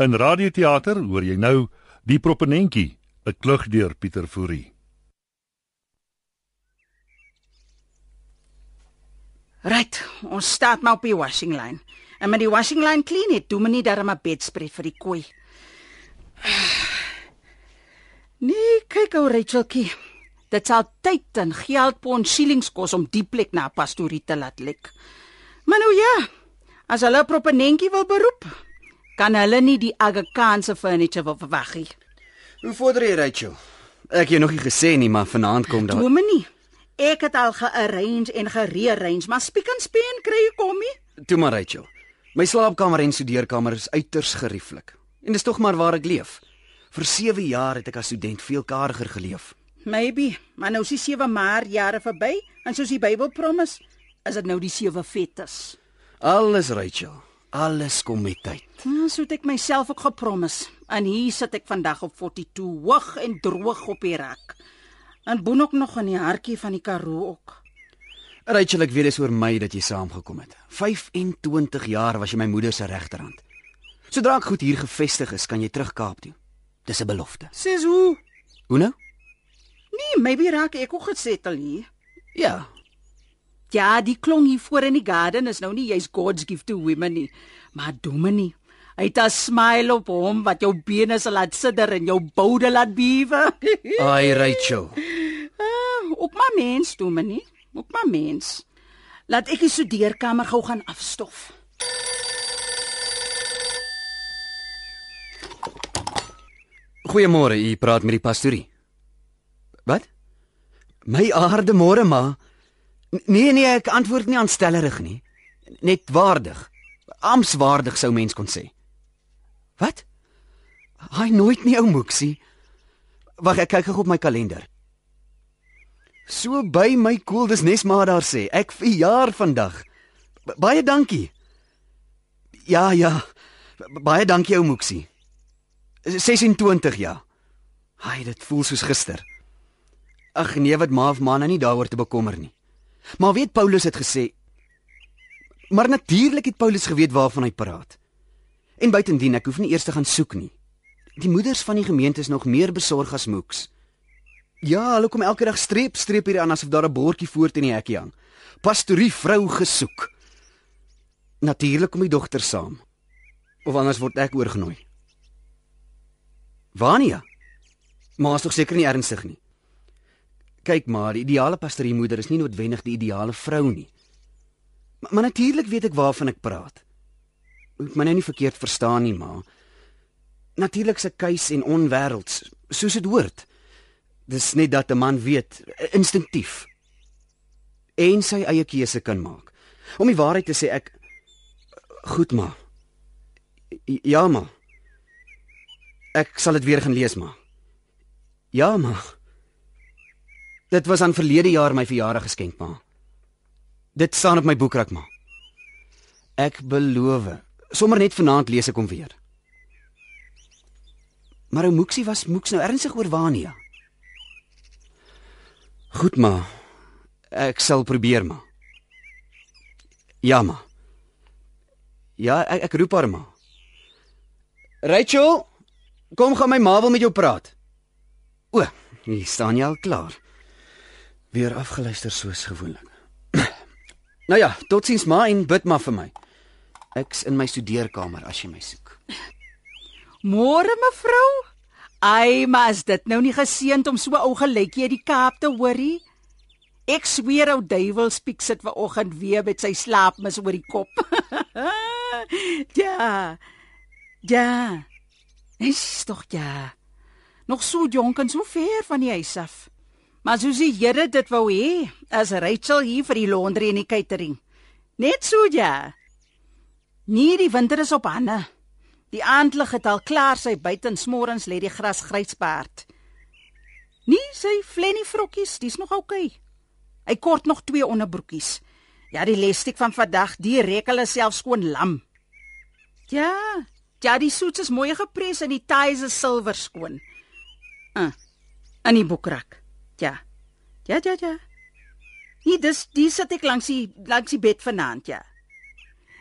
In radioteater hoor jy nou Die Proponentjie, 'n klug deur Pieter Fourie. Right, ons staat maar op die washing line. En met die washing line clean het, doen menie darm 'n bedspreek vir die koei. Nee, kyk ou Rachelkie. Dit sal tyd en geld pond shillings kos om die plek na pastorie te laat lek. Maar nou ja, as hulle proponentjie wil beroep, kan hulle nie die Agakaanse furniture wil verwag nie. Hoe vorder jy, Rachel? Ek het jou nog nie gesê nie, maar vanaand kom daar. Dominee, ek het al gearrange en gerearrange, maar spiek en speen kry jy kom nie. Toe maar, Rachel. My slaapkamer en studeerkamer is uiters gerieflik. En dis tog maar waar ek leef. Vir 7 jaar het ek as student veel kariger geleef. Maybe, maar nou is die 7 maar jare verby en soos die Bybel promise, is dit nou die 7 fetes. Alles, Rachel. Alles kom met tyd. Ja, so het ek myself ook gepromise. En hier sit ek vandag op 42 hoog en droog op die rak. En boon ook nog in die hartjie van die Karoo ook. Rachel, ek weet dis oor my dat jy saamgekom het. 25 jaar was jy my moeder se regterhand. Sodra ek goed hier gevestig is, kan jy terug Kaap toe. Dis 'n belofte. Sis hoe? Hoe nou? Nee, maybe raak ek ook gesettel hier. Ja. Ja, die klong hier voor in die garden is nou nie jy's God's gift to women nie, maar Dominie. Hy het 'n smile op hom wat jou bene sal laat sidder en jou boude laat bewe. Ai, Rachel. Ah, Ook maar mens, Dominie. Ook maar mens. Laat ek die studeerkamer gou gaan afstof. Goeiemôre, u praat met die pastorie. Wat? My aarde môre ma. Nee nee, ek antwoord nie aanstellerig nie. Net waardig. Amswaardig sou mens kon sê. Wat? Hy nooit nie ou Moeksie. Wag, ek kyk op my kalender. So by my koel, dis nes maar daar sê. Ek verjaar vandag. B baie dankie. Ja, ja. B baie dankie ou Moeksie. 26 ja. Ai, dit voel soos gister. Ag nee, wat ma of ma nou nie daaroor te bekommer nie. Maar weet Paulus het gesê Maar natuurlik het Paulus geweet waarvan hy praat. En buitendien, ek hoef nie eers te gaan soek nie. Die moeders van die gemeente is nog meer besorg as moeks. Ja, hulle kom elke dag streep streep hier aan asof daar 'n bordjie voor teen die hekkie hang. Pastorie vrou gesoek. Natuurlik kom die dogter saam. Of anders word ek oorgenooi. Vania. Maar is tog seker nie ernstig nie. Kyk maar, die ideale pastoriemoeder is nie noodwendig die ideale vrou nie. Maar, maar natuurlik weet ek waarvan ek praat. Moet my nou nie verkeerd verstaan nie, maar natuurlik se keus en onwêrelds, soos dit hoort. Dis net dat 'n man weet instinktief en sy eie keuse kan maak. Om die waarheid te sê ek goed maar. Ja maar. Ek sal dit weer gaan lees maar. Ja maar. Dit was aan verlede jaar my verjaardag geskenk maar. Dit staan op my boekrak maar. Ek beloof. Sommer net vanaand lees ek hom weer. Maar ou Moeksie was Moeks nou ernstig oor Wania. Goed maar. Ek sal probeer maar. Ja maar. Ja, ek, ek roep haar maar. Rachel, kom gaan my ma wil met jou praat. O, hier staan jy al klaar. Weer afgeluister soos gewoonlik. nou ja, totsiens ma en bid maar vir my. Ek's in my studeerkamer as jy my soek. Môre mevrou. Ai, maar is dit nou nie geseend om so ou gelykie uit die Kaap te hoorie? Ek sweer ou duiwel spiek sit ver oggend weer met sy slaapmis oor die kop. ja. Ja. Is tog ja. Nog so jonk en so ver van die huis af. Maar soos die Here dit wou hê, as Rachel hier vir die laundry en die catering. Net so ja. Nee, die winter is op hande. Die aandlig het al klaar sy buitens môrens lê die gras grysbaard. Nee, sy flennie vrokkies, dis nog oukei. Okay. Hy kort nog twee onderbroekies. Ja, die lestiek van vandag, die rek hulle self skoon lam. Ja, ja, die soets is mooi gepres en die ties is silwer skoon. Uh, in die boekrak. Ja. Ja, ja, ja. Nee, dis dis sit ek langs die langs die bed vanaand, ja.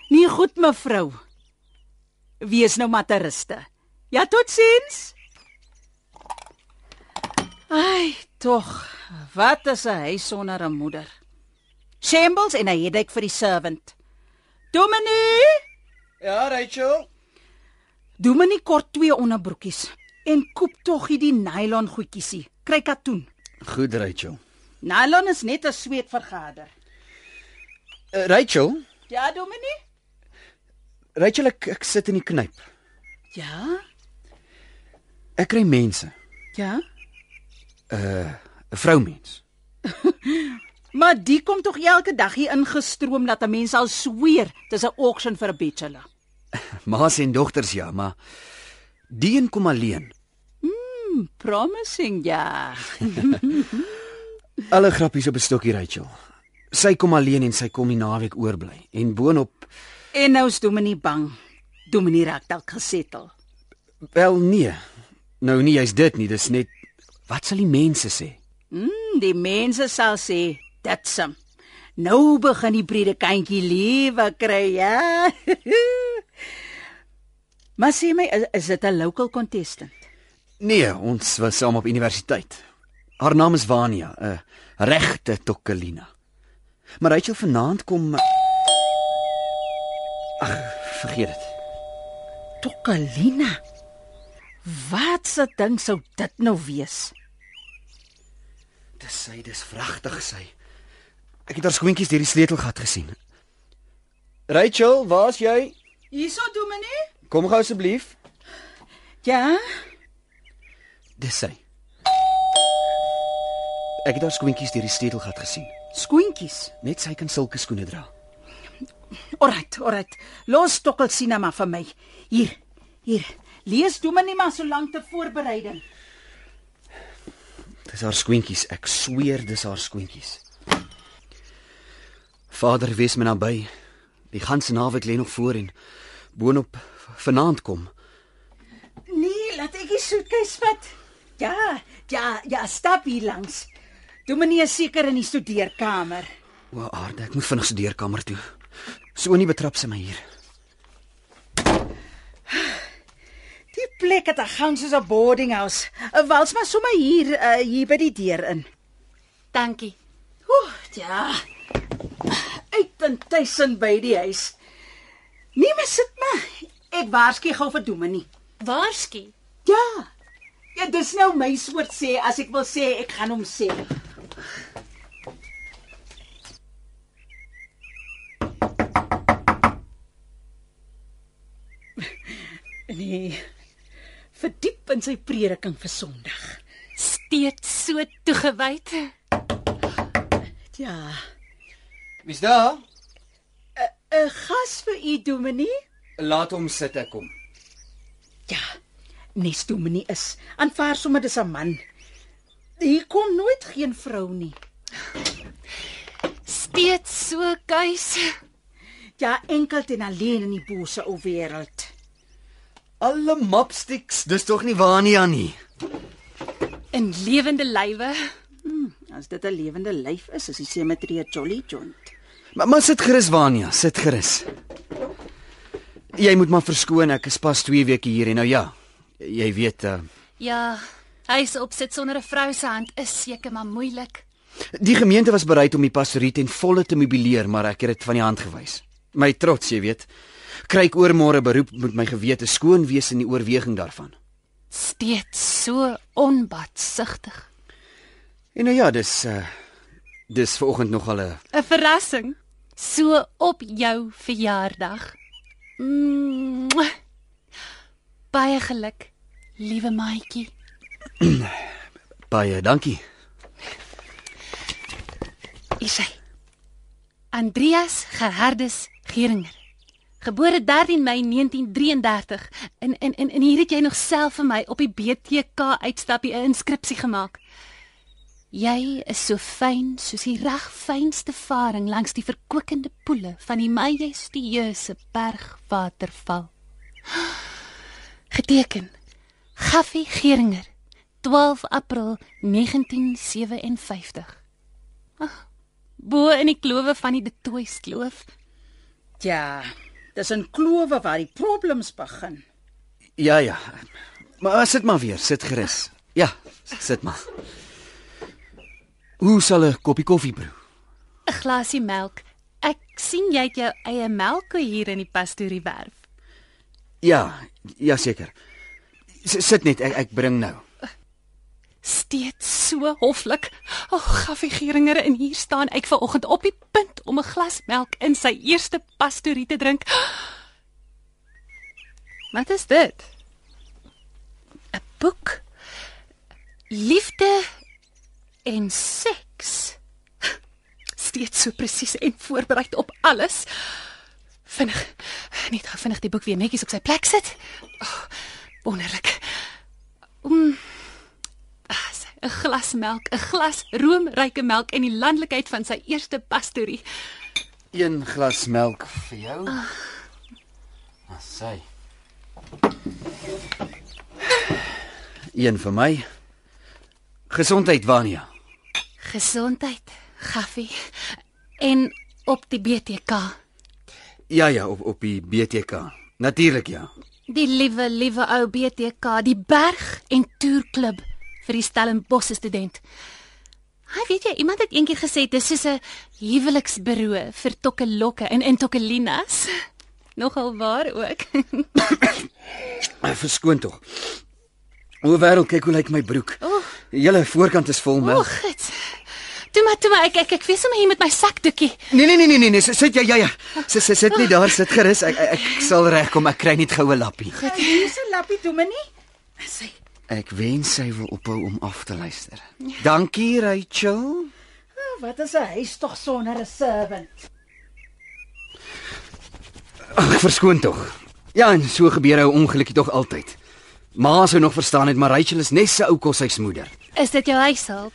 Nee, goed mevrou. wees nou maar te ruste. Ja, totsiens. Ai, tog. Wat is 'n huis sonder 'n moeder? Shambles en 'n headache vir die servant. Dominee, Ja, Rachel. Dominee kort twee onderbroekies en koop tog hierdie nylon goedjiesie. Kry katoen. Goed, Rachel. Nylon is net 'n sweet vergader. Uh, Rachel, Ja, Dominee? Rachel ek, ek sit in die knyp. Ja. Ek kry mense, Ja. 'n vroumens. Maar die kom tog elke dag hier ingestroom dat 'n mens al sweer dis 'n auction vir 'n bachelor. Ma's en dogters ja, maar die een kom alleen. Promising ja. Alle grappies op 'n stokkie, Rachel. Sy kom alleen en sy kom die naweek oorbly. En boonop, En nou is Dominee bang. Dominee raak dalk gesettel. wel nee. Nou nie jy's dit nie, dis net wat sal die mense sê? Mm, die mense sal sê dit's hom. Nou begin die predikantjie lewe kry, ja. maar sê my, is, is dit 'n local contestant? Nee, ons was saam op universiteit. Haar naam is Vania, 'n regte tokkelina. Maar Rachel vanaand kom Ag, vergeet dit. Tokkalina. Wat se ding sou dit nou wees? Dis sy, dis vragtig sy. Ek het haar skoentjies deur die sleutelgat gesien. Rachel, waar's jy? Hierso, Dominee? Kom gou asseblief. Ja. Dis sy. Ek het haar skoentjies deur die sleutelgat gesien. Skoentjies. Net sy kan sulke skoene dra. Alright, alright. Los Tokkel Cinema vir my. Hier. Hier. Lees Dominee maar so lank te voorbereiding. Dis haar skoentjies, ek sweer dis haar skoentjies. Vader, wees my naby. Die ganse naweek lê nog voor en boonop vanaand kom. Nee, laat ek die soetkies vat. Ja, ja, ja, stap hier langs. Dominee is seker in die studeerkamer. O, aarde, ek moet vinnig se deurkamer toe. So nie betrap sy my hier. Die plek het 'n gang soos 'n boarding house. 'n Wals maar sommer hier, uh, hier by die deur in. Dankie. Oeh, ja. Uit en tussen by die huis. Nee, maar sit maar. Ek waarsku gou vir Dominee. Waarskie. Ja. Ja, dis nou my soort sê as ek wil sê ek gaan hom sê. Nee. Verdiep in sy prediking vir Sondag. Steeds so toegewyd. Ja. Wie's daar? 'n Gas vir u, Dominee? Laat hom sit, ek kom. Ja. Nes Dominee is. Aanvaar sommer dis 'n man. Hier kom nooit geen vrou nie. Steeds so kuis. Ja, enkel en alleen in die bose ou wêreld. Alle mopsticks, dis tog nie Vania nie. In lewende lywe. As dit 'n lewende lyf is, is die semetrie 'n jolly joint. Maar, maar sit gerus Vania, sit gerus. Jy moet maar verskoon, ek is pas 2 weke hier en nou ja. Jy weet, uh, Ja, huis opsit sonder 'n vrou se hand is seker maar moeilik. die gemeente was bereid om die pastorie ten volle te mobileer, maar ek het dit van die hand gewys. My trots, jy weet. Kry ek oor môre beroep met my gewete skoon wees in die oorweging daarvan. Steeds so onbadsigtig. En nou ja, dis uh dis vanoggend nog al 'n 'n Verrassing. So op jou verjaardag. Mwah. Baie geluk, liewe maatjie. baie dankie. Isy. Andreas Gerhardus Geringer. Gebore 13 Mei 1933. En en en, en hier het jy nog self vir my op die BTK uitstappie 'n inskripsie gemaak. Jy is so fyn soos die reg fynste varing langs die verkwikkende poele van die majestueuse bergwaterval. Geteken. Gaffie Geringer. 12 April 1957. Ag, Bo in die klowe van die Detoys kloof. Ja, Dis in klowe waar die problems begin. Ja ja. Maar sit maar weer, sit gerus. Ja, sit maar. Hoe sal 'n koppie koffie brew? 'n Glasie melk. Ek sien jy het jou eie melkkoe hier in die pastoriewerf. Ja, ja seker. Sit net, ek ek bring nou. Steeds so hoflik. O, oh, Gaffie Geringer en hier staan ek vanoggend op die punt om 'n glas melk in sy eerste pastorie te drink. Wat is dit? 'n Boek. Liefde en seks. Steeds so presies en voorberei op alles. Vinnig, net gou vinnig die boek weer netjies op sy plek sit. Oh, wonderlik. Mm. Ah, 'n glas melk, 'n glas roomryke melk en die landelikheid van sy eerste pastorie. Een glas melk vir jou. Ah, sy. Een vir my. Gesondheid, Vania. Gesondheid, Gaffie. En op die BTK. Ja ja, op op die BTK. Natuurlik ja. Die liewe liewe ou BTK, die berg en toerklub vir die Stellenbosch student. Hy weet jy, iemand het eendag gesê dis soos 'n huweliksbureau vir tokkelokke en en tokkelinas. Nogal waar ook. Verskoon tog. O, wêreld, kyk hoe lyk my broek. Die hele voorkant is vol melk. Ag, dit. Toe maar, toe maar, ek ek ek weet sommer hier met my sakdoekie. Nee nee nee nee nee, nee, sit jy ja ja. Sit sit sit net daar, sit gerus. Ek ek, ek sal regkom. Ek kry net goue lappie. Hier's 'n lappie dominee. Sy Ek wens sy wil ophou om af te luister. Dankie, Rachel. oh, wat is 'n huis tog sonder 'n servant? Ag, verskoon tog. Ja, en so gebeur ou ongelukkie tog altyd. Ma sou nog verstaan het, maar Rachel is net 'n ou koshuismoeder. Is dit jou huishulp?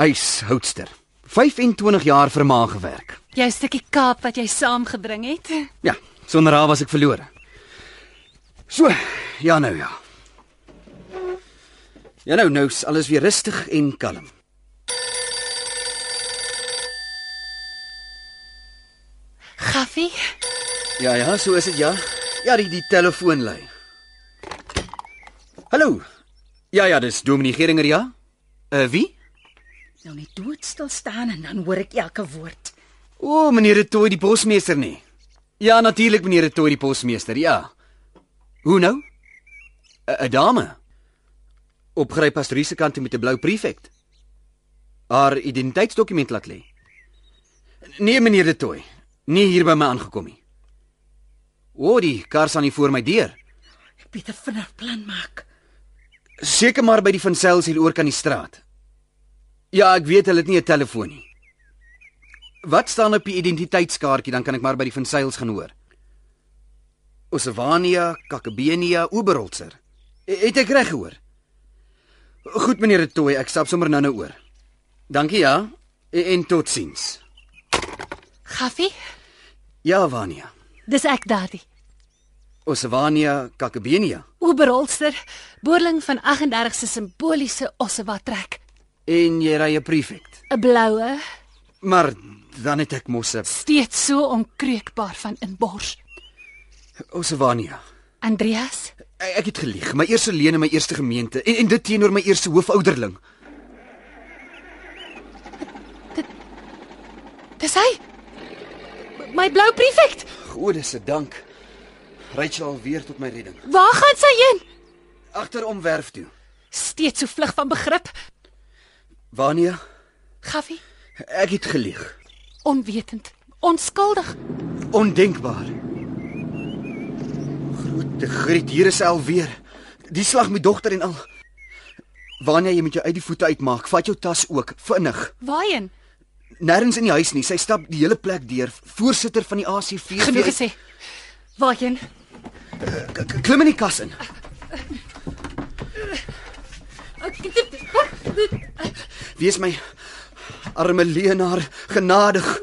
Huishoudster. 25 jaar vir ma gewerk. Jou stukkie Kaap wat jy saamgebring het? Ja, sonder haar was ek verlore. So, ja nou ja. Ja nou, nou is alles weer rustig en kalm. Gaffie, Ja ja, so is dit ja. Ja, die die telefoon lui. Hallo. Ja ja, dis Dominee Geringer ja. Uh wie? Nou net doodstil staan en dan hoor ek elke woord. O, oh, meneer Retoy die posmeester nie. Ja, natuurlik meneer Retoy die posmeester. Ja. Hoe nou? 'n 'n dame. Opgery pastorie se kant met 'n blou prefect. Haar identiteitsdokument laat lê. Nee, meneer Retoy. Nie hier by my aangekom nie. O, oh, die kar staan hier voor my deur. Ek moet 'n vinnig plan maak. Seker maar by die van Sails hier oor kan die straat. Ja, ek weet hulle het nie 'n telefoon nie. Wat staan op die identiteitskaartjie dan kan ek maar by die van Sails gaan hoor. Osavania, Kakabenia, Oberholzer. Het ek reg gehoor? Goed meneer Toy, ek stap sommer nou-nou oor. Dankie ja. En, en totsiens. Gaffie, Ja, Vania. dis ek daardie. Osavania, Kakabenia. Oberholster, boerling van 38 se simboliese Ossewa trek. En jy ry 'n prefect. 'n Bloue, Maar dan het ek mos 'n steeds so onkreukbaar van inbors. Osavania. Andreas, Ek, het gelieg. My eerste leen in my eerste gemeente en, en dit teenoor my eerste hoofouderling. dis hy. My blou prefect. Gode se dank. Rachel weer tot my redding. Waar gaan sy heen? Agterom werf toe. Steeds so vlug van begrip. Wania, Gaffie, ek het gelieg. onwetend, onskuldig. Ondenkbaar. Grote griet, hier is alweer. Die slag met dogter en al. Wania, jy moet jou uit die voete uitmaak. Vat jou tas ook, vinnig. Waarheen? Nêrens in die huis nie. Sy stap die hele plek deur. Voorsitter van die ACV. Genoeg gesê. Waarheen? Klim in die kas in. Wees my arme leenaar genadig.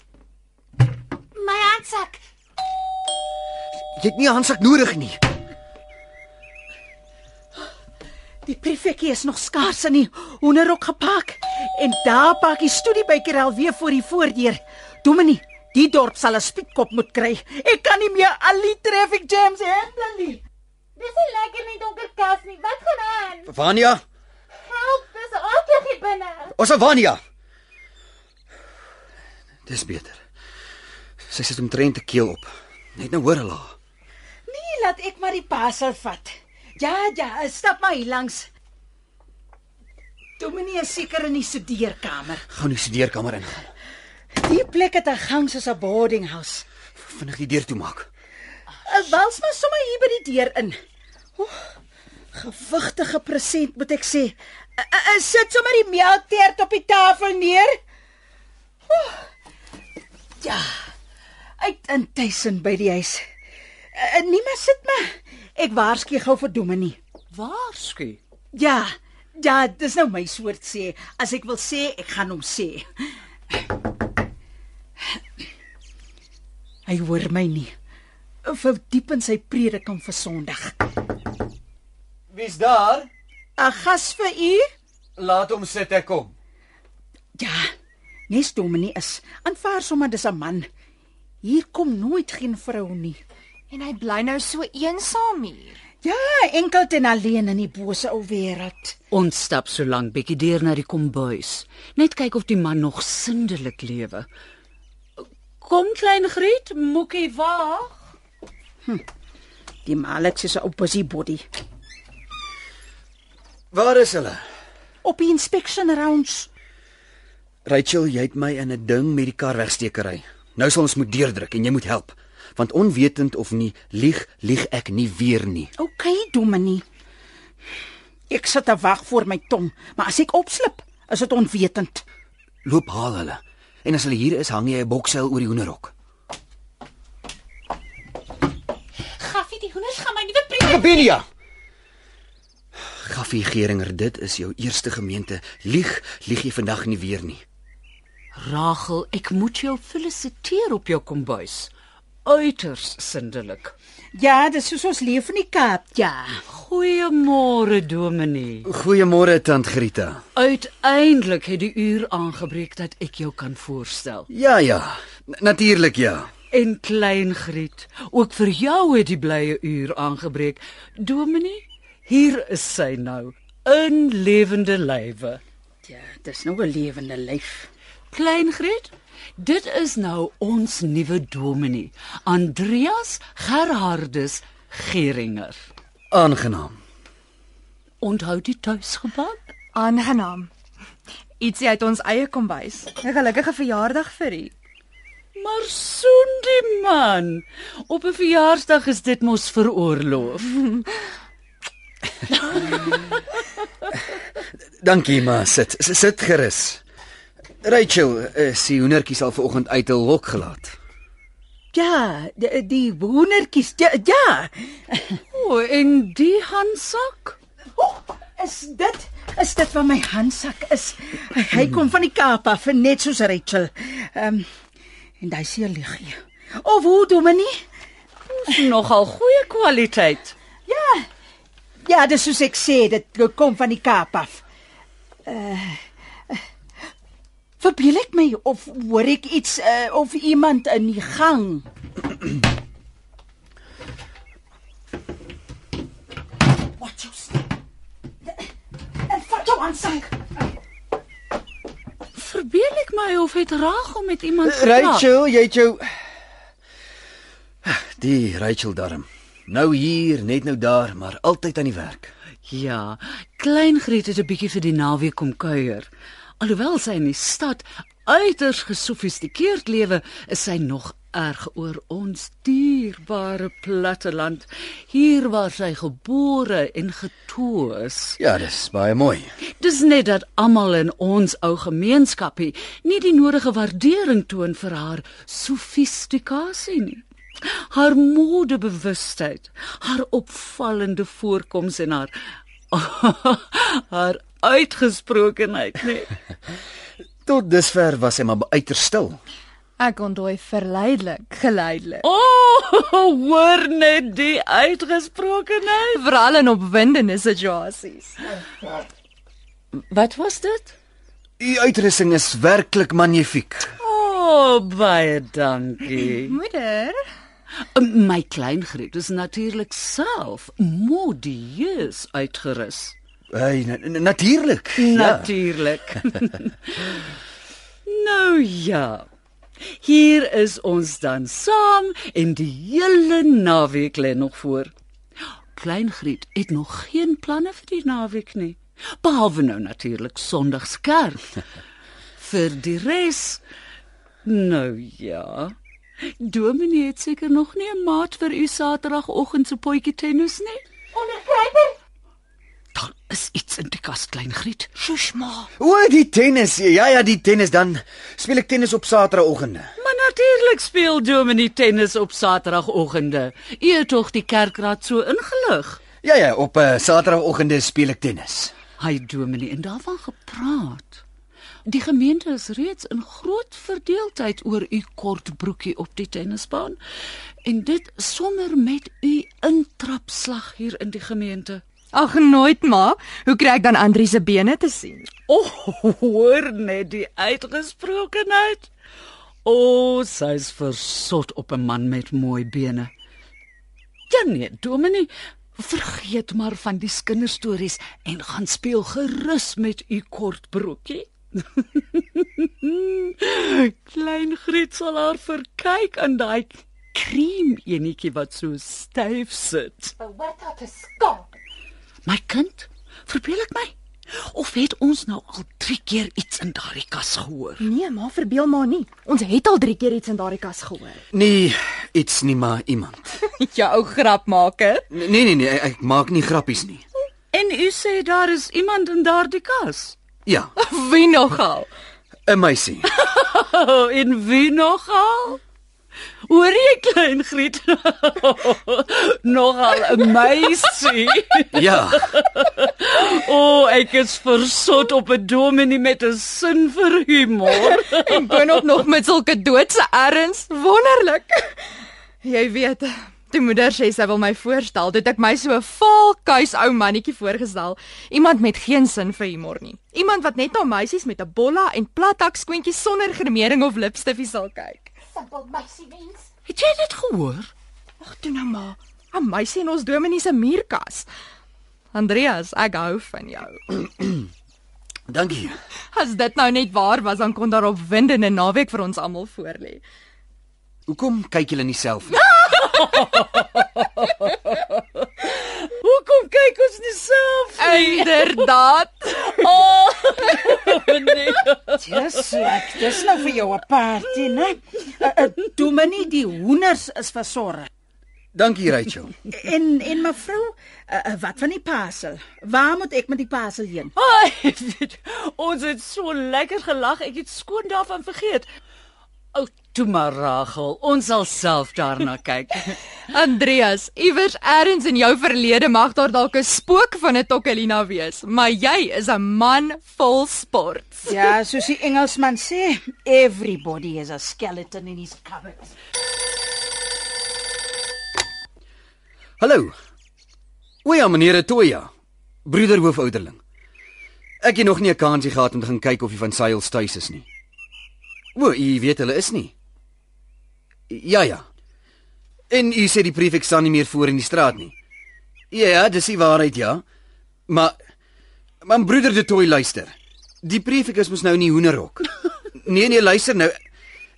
My handsak. Jy het nie 'n handsak nodig nie. Die prefekkie is nog skaars in die hoenderhok gepak en daar pak die studiebyker alweer voor die voordeur. Dominee, Die dorp sal 'n spietkop moet kry. Ek kan nie meer al die traffic jams handle nie. Dis nie lekker nie donker kas nie. Wat gaan aan? Vania, dis aardig hier binne. ons Vania. Dis beter. Sy sit omtrent te keel op. Net nou hoor hulle. haar. Nee, laat ek maar die pasel vat. Ja, ja, stap maar hier langs. Dominee is seker in die studeerkamer. Gaan die studeerkamer ingaan. Die plek het 'n gang soos 'n boarding house. Vinnig die deur toemaak. Ek wals maar sommer hier by die deur in. Oeh, gewigtige present moet ek sê. Ek sit sommer die melktert op die tafel neer. Oeh, ja. Uit intussen by die huis. Maar sit maar. Ek waarsku gou vir Dominie. Waarsku. Ja, ja, dis nou my soort sê. As ek wil sê, ek gaan hom sê. Hy hoor my nie. Verdiep in sy prediking vir Sondag. Wie's daar? 'n Gas vir u? Laat hom sit ek kom. Ja. Nes Dominie is. Aanvaar sommer dis 'n man. Hier kom nooit geen vrou nie. En hy bly nou so eensaam hier. Ja, enkel en alleen in die bose ou wêreld. Ons stap so lank bietjie deur na die kombuis. Net kyk of die man nog sindelik lewe. Kom klein Griet, moekie wag. Die malek 'n ou busybody. Waar is hulle? Op die inspection rounds. Rachel, jy het my in 'n ding met die kar wegstekery. Nou sal ons moet deurdruk en jy moet help. Want onwetend of nie, lieg, lieg ek nie weer nie. OK, Dominie. Ek sit te wag vir my tong, maar as ek opslip, is dit onwetend. Loop haal hulle. En as hulle hier is, hang jy 'n bokseil oor die hoenderhok. Gaffie, die hoenders gaan my nuwe preek. Kabelia. Gaffie Geringer, dit is jou eerste gemeente. Lieg, lieg jy vandag nie weer nie. Rachel, ek moet jou felisiteer op jou kombuis. Uiters sindelik. Ja, dis soos ons leef in die Kaap. Ja. Goeiemôre Dominee. Goeiemôre tant Grita. Uiteindelik het die uur aangebreek dat ek jou kan voorstel. Ja ja, natuurlik ja. En klein Griet, ook vir jou het die blye uur aangebreek. Dominee, hier is sy nou, in lewende lywe. Ja, dis nou 'n lewende lyf. Klein Griet, dit is nou ons nuwe dominee, Andreas Gerhardus Geringer. Aangenaam. Onthou die tuisgebak? Aangenaam. Ietsie uit ons eie kombuis. 'n Gelukkige verjaardag vir u. Maar soen die man. Op 'n verjaarsdag is dit mos veroorloof. Dankie ma, sit. Sit gerus. Rachel, uh, sy hoendertjie sal vanoggend uit 'n hok gelaat. Ja, die, die hoendertjies. Ja, ja. O, en die handsak? Oh, is dit is dit wat my handsak is? Hy, hy kom van die Kaap af, net soos Rachel. Ehm um, en hy sê liggie. Of hoe Dominie? Nogal goeie kwaliteit. Ja. Ja, dis soos ek sê, dit kom van die Kaap af. Uh, Verbeel ek my of hoor ek iets uh, of iemand in die gang? Wat jy sê? En vat jou handsak. Verbeel ek my of het Rachel met iemand gepraat? Rachel, jy het jou Die Rachel darm. Nou hier, net nou daar, maar altyd aan die werk. Ja, klein Griet het 'n bietjie vir die naweek kom kuier. Alhoewel sy in die stad uiters gesofistikeerd lewe, is sy nog erg oor ons dierbare platteland, hier waar sy gebore en getoe is. Ja, dis baie mooi. Dis net dat almal in ons ou gemeenskapie nie die nodige waardering toon vir haar sofistikasie nie. Haar modebewustheid, haar opvallende voorkoms en haar haar uitgesprokenheid, nee. Tot dusver was hy maar uiters stil. Ek onthou verleidelik, geleidelik. O, oh, hoor net die uitgesprokenheid. Veral in opwindende situasies. Wat was dit? U uitrusting is werklik magnifiek. O, O, oh, baie dankie. Moeder, My klein Griet is natuurlik self modieus uitgerus. Hey, na na- natuurlik. Natuurlik. nou ja. Hier is ons dan saam en die hele naweek lê nog voor. Klein Griet het nog geen planne vir die naweek nie. Behalwe nou natuurlik Sondagskerk. vir die res nou ja. Dominee het seker nog nie 'n maat vir u Saterdagoggend se potjie tennis nie. Daar is iets in die kas, klein Griet. shush ma. O, die tennis. Ja ja, die tennis dan. Speel ek tennis op Saterdagoggende. Maar natuurlik speel Dominee tennis op Saterdagoggende. U het tog die kerkraad so ingelig. Ja ja, op uh, Saterdagoggende speel ek tennis. Hy Dominee en daarvan gepraat. Die gemeente is reeds in groot verdeeldheid oor u kort broekie op die tennisbaan en dit sommer met u intrapslag hier in die gemeente. Ag nooit ma. Hoe kry ek dan Andri se bene te sien? O, oh, hoor net die uitgesprokenheid. O, oh, sy's versot op 'n man met mooi bene. Ja nee, Dominee, vergeet maar van die kinderstories en gaan speel gerus met u kort broekie. Klein Griet sal haar verkyk aan daai kriem enetjie wat so styf sit. Wat het geskaap? My kind, verbeel ek my? Of het ons nou al 3 keer iets in daardie kas gehoor? Nee, ma, verbeel maar nie. Ons het al 3 keer iets in daardie kas gehoor. Nee, iets nie maar iemand. Jou ou grapmaker. Nee nee nee, ek maak nie grappies nie. En u sê daar is iemand in daardie kas. Ja, Wie nogal? 'n meisie. Oh, en wie nogal? Hoor jy klein Griet? nogal 'n meisie. Ja. O, oh, ek is versot op 'n dominee met 'n sin vir humor. En boonop nog met sulke doodse erns. Wonderlik. Jy weet, toe moeder sê sy wil my voorstel, het ek my so 'n vaal kuis ou mannetjie voorgestel. Iemand met geen sin vir humor nie. Iemand wat net na meisies met 'n bolla en plathak skoentjies sonder gremering of lipstiffies sal kyk. Simpel meisiemens. Het jy dit gehoor? Ag, toe nou maar. 'n Meisie in ons dominee se muurkas. Andreas, ek hou van jou. Dankie. As dit nou net waar was, dan kon daar op windende naweek vir ons almal voorlê. Hoekom kyk julle nie self nie? Hoekom kyk ons nie self? Inderdaad. nee. Dis ek, dis nou vir jou 'n party, né? Uh, uh, Dominee, die hoenders is versorg. Dankie Rachel. En en mevrou, uh, wat van die pasel? Waar moet ek met die pasel heen? Ai, weet, ons het so lekker gelag, ek het skoon daarvan vergeet. O, toe maar Rachel, ons sal self daarna kyk. Andreas, iewers elders in jou verlede mag daar dalk 'n spook van 'n Tokkelina wees, maar jy is 'n man vol sport. Ja, soos die Engelsman sê, everybody is a skeleton in his cupboard. Hallo. O ja, meneer Toya. Broeder hoofouderling. Ek het nog nie 'n kansie gehad om te gaan kyk of die van Sails tuis is nie. O, u weet hulle is nie. Ja ja. En u sê die prefek staan nie meer voor in die straat nie. Ja, ja, dis die waarheid ja. Maar maar broeder de Toy luister. Die prefek is mos nou in die hoenderhok. Nee nee, luister nou.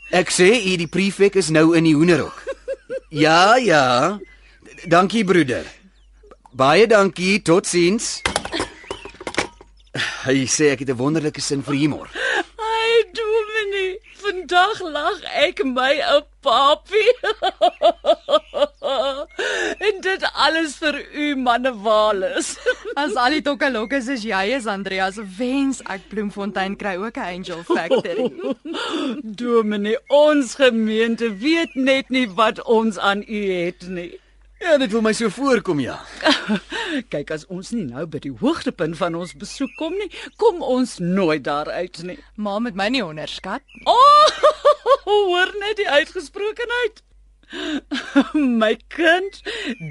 Ek sê u die prefek is nou in die hoenderhok. Ja, ja. Dankie broeder. Baie dankie. Totsiens. Hy sê ek het 'n wonderlike sin vir humor. Ai, Dominee, vandag lag ek my 'n papie. en dit alles vir u mannewalis. As al die tokkelokkes is jy is Andreas, wens ek Bloemfontein kry ook 'n Angel Factory. Dominee, ons gemeente weet net nie wat ons aan u het nie. Ja, dit wil my so voorkom ja. Kyk, as ons nie nou by die hoogtepunt van ons besoek kom nie, kom ons nooit daar uit nie. Ma met my nie onderskat. O, oh, hoor net die uitgesprokenheid. my kind,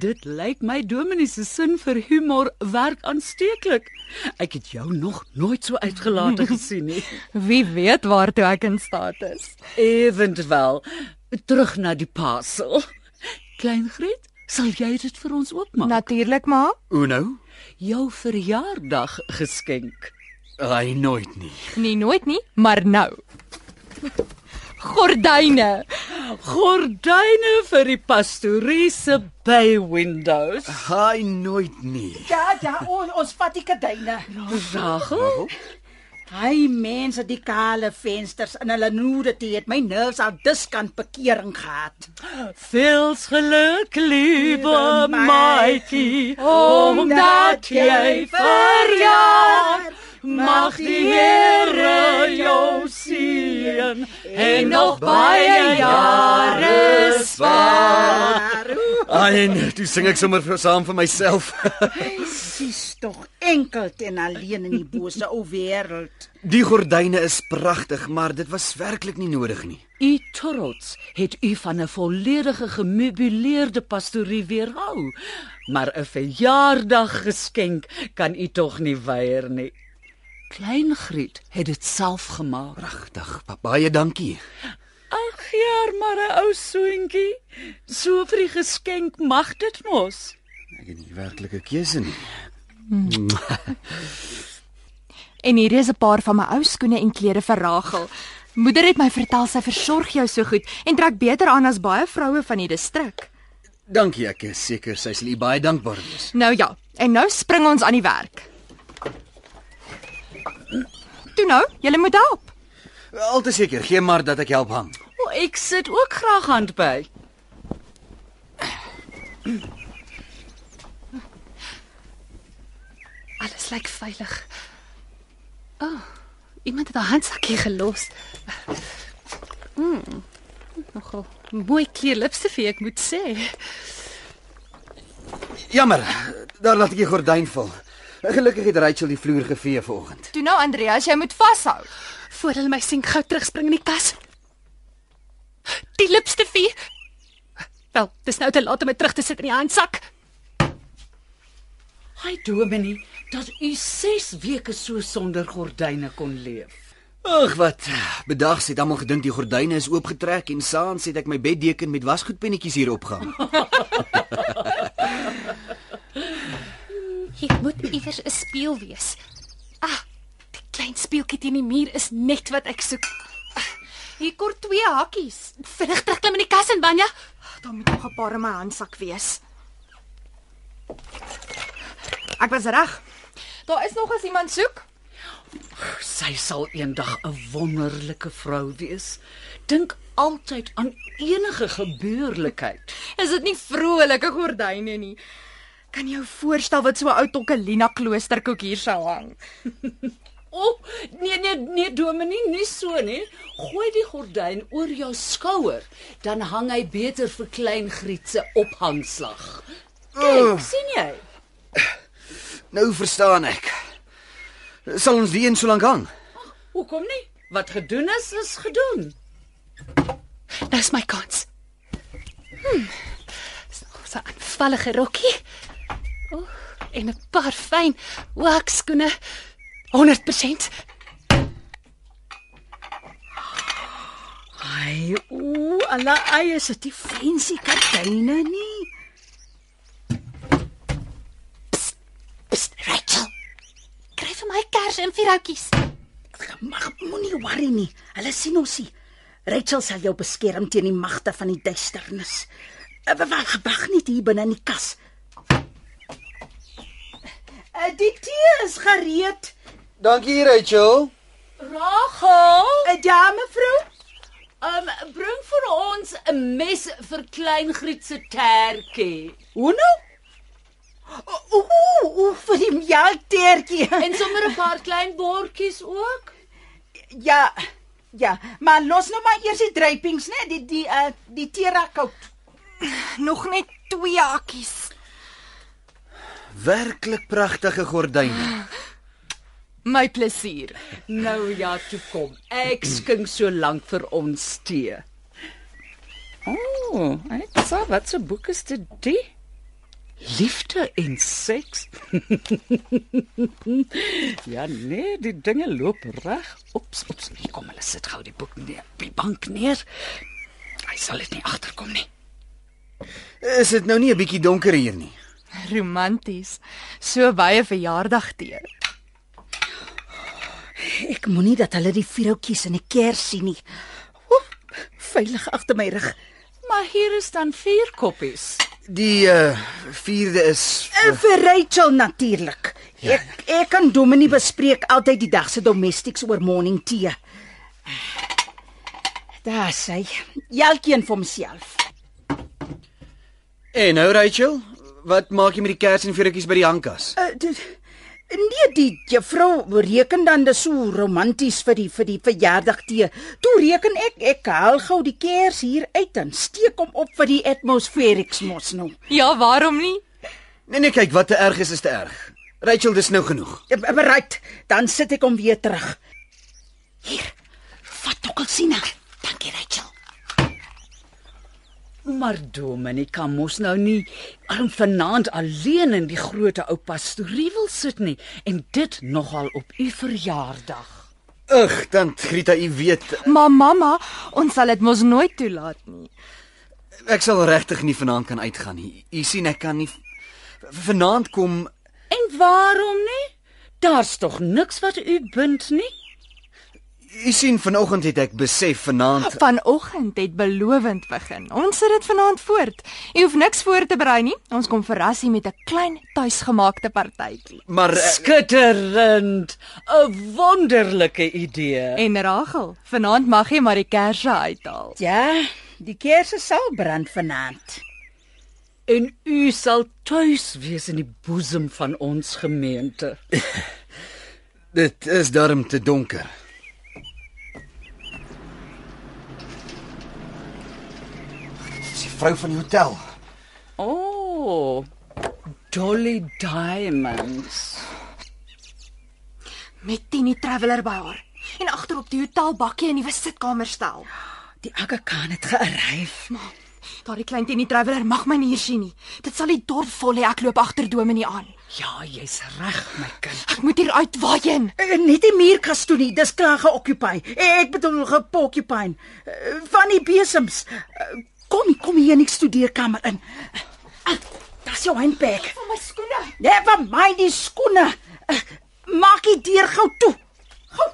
dit lyk my Dominee se sin vir humor werk aansteeklik. Ek het jou nog nooit so uitgelate gesien nie. Wie weet waartoe ek in staat is. Eventueel terug na die parcel. Klein Griet, sal jy dit vir ons oopmaak? Natuurlik, ma. Hoe nou? jou verjaardag geskenk. Ai nooit nie. Nee, nooit nie, maar nou. Gordyne. Gordyne vir die pastorie se bay windows. Ai nooit nie. Ja, ja, ons ons vat die kadyne. Rachel, Hy mense die kale vensters in hulle nudity het my nerves al diskant bekering gehad. Veels geluk, lieve my- Maatjie, omdat jy verjaar. Mag die Here jou seën en nog baie jare spaar. Ai, en toe sing ek sommer vir saam vir myself. Sis tog enkel en alleen in die bose ou wêreld. Die gordyne is pragtig, maar dit was werklik nie nodig nie. U trots het u van 'n volledige gemeubileerde pastorie weerhou. Maar 'n verjaardag geskenk kan u tog nie weier nie. Klein Griet het dit self gemaak. Pragtig. Baie dankie. Ag ja, maar 'n ou soentjie. So vir die geskenk mag dit mos. Ek het nie werklike keuse nie. En hier is 'n paar van my ou skoene en klere vir Rachel. Moeder het my vertel sy versorg jou so goed en trek beter aan as baie vroue van die distrik. Dankie, ek is seker sy sal u baie dankbaar wees. Nou ja, en nou spring ons aan die werk. Toe nou, jy moet help. Al te seker, gee maar dat ek help hang. O, ek sit ook graag hand by. Alles lyk veilig. O, oh, iemand het 'n handsakkie gelos. Mm. Nogal mooi kleur lipstifie, ek moet sê. Jammer, daar laat ek die gordyn val. Gelukkig het Rachel die vloer gevee vanoggend. Toe nou Andreas, jy moet vashou. Voor hulle my sien gou terugspring in die kas. Die lipstifie. Wel, dis nou te laat om dit terug te sit in die handsak. Hy Dominee, dat u 6 weke so sonder gordyne kon leef. Ag wat, bedags het almal gedink die gordyne is oopgetrek en saans het ek my beddeken met wasgoedpennetjies hier opgehang. Hier moet iewers 'n spieël wees. Ah, die klein speeltjie teen die muur is net wat ek soek. Hier kort twee hakkies. Vinnig terugklim in die kas en Banja. Daar moet nog 'n paar in my handsak wees. Ek was reg. Daar is nog as iemand soek. Sy sal eendag 'n wonderlike vrou wees. Dink altyd aan enige gebeurlikheid. Is dit nie vrolike gordyne nie? Kan jou voorstel wat so 'n ou Tokkelina kloosterkoek hier sou hang? O, oh, nee nee nee Dominee, nie so nie. Gooi die gordyn oor jou skouer, dan hang hy beter vir klein Griet se ophangslag. Kyk, sien jy? Nou verstaan ek. Sal ons die een so lank hang? Hoekom nie? Wat gedoen is, is gedoen. Dis my kans. Hm. So 'n aanvallige rokkie. O, oh, en 'n paar fyn wakskoene. 100%. Ai, ooh, alla ai is dit die fancy kadyne nie. Psst, Rachel. Kry vir my kers en vier houtjies. Mag moenie worry nie. Hulle sien ons nie. Rachel sal jou beskerm teen die magte van die duisternis. Eh, Wag, wag net hier binne in die kas. Uh, die tee is gereed. Dankie Rachel. Rachel, Uh, ja, mevrou. um, bring vir ons 'n mes vir klein Griet se tertjie. Hoe nou? Ooh, ooh, vir die melkteertjie. En sommer 'n paar klein bordjies ook. Ja. Ja, maar los nou maar eers die druipings, né? Die die uh die terakout. Nog net twee hakkies. Werklik pragtige gordyne. My plesier. Nou ja, toe kom. Ek skink so lank vir ons tee. Oh, ek sê wat se boek is dit? Die? Liefde en seks. ja nee, die dinge loop reg. Ops, ops, nee, kom hulle sit gou die boek neer. Die bank neer. Hy sal dit nie agterkom nie. Is dit nou nie 'n bietjie donker hier nie? Romanties. So baie verjaardag tee. Ek moenie dat hulle die vierhoutjies in die kers sien nie. O, veilig agter my rug. Maar hier is dan vier koppies. Die uh vierde is En vir Rachel natuurlik. Ek ek kan Dominie bespreek altyd die dag se domestics oor morning tea. Daar sê elkeen vir homself. En nou Rachel, wat maak jy met die kers en vuurtjies by die hangkas? Uh, dit, nee, die juffrou reken dan dis so romanties vir die vir die verjaardag tee. Toe reken ek ek haal gou die kers hier uit en steek hom op vir die atmosferics mos nou. Ja, waarom nie? Nee nee, kyk, wat te erg is is te erg. Rachel, dis nou genoeg. Ja, Bereik, dan sit ek hom weer terug. Hier. Vat ook al sien ek. Dankie Rachel. Maar Dominie kan mos nou nie aan vanaand alleen in die groot ou pastorie wil sit nie en dit nogal op u verjaardag. Ugh, dan Grita, u weet, Maar mamma, ons sal dit mos nooit toelaat nie. ek sal regtig nie vanaand kan uitgaan nie. U sien ek kan nie vanaand kom En waarom nie? Daar's tog niks wat u bind nie. U sien vanoggend het ek besef vanaand Vanoggend het belovend begin. Ons sit dit vanaand voort. Jy hoef niks voor te berei nie. Ons kom verras u met 'n klein tuisgemaakte partytjie. maar eh, Skitterend. 'n Wonderlike idee. En Rachel, vanaand mag jy maar die kersse uithaal. Ja, die kersse sal brand vanaand. En u sal tuis wees in die boesem van ons gemeente. dit is darm te donker. Dis die vrou van die hotel. O, oh, Dolly Diamonds. Met Tini Traveller by haar. En agterop die hotelbakkie in die sitkamer stel. Die Aga Khan het gearrive. Daardie klein Tini Traveller mag my nie hier sien nie. Dit sal die dorp vol hê ek loop agter Dominie aan. Ja, jy's reg, my kind. Ek moet hier uit waarheen. Eh, Net die muurkas toe nie, dis klaar geoccupy. Eh, Ek bedoel gepoccupy. Eh, Van die besems. Eh, Kom, kom hier in die studeerkamer in. Daar's jou handbag. Van my skoene. Never mind die skoene. Maak die deur gou toe. Gou.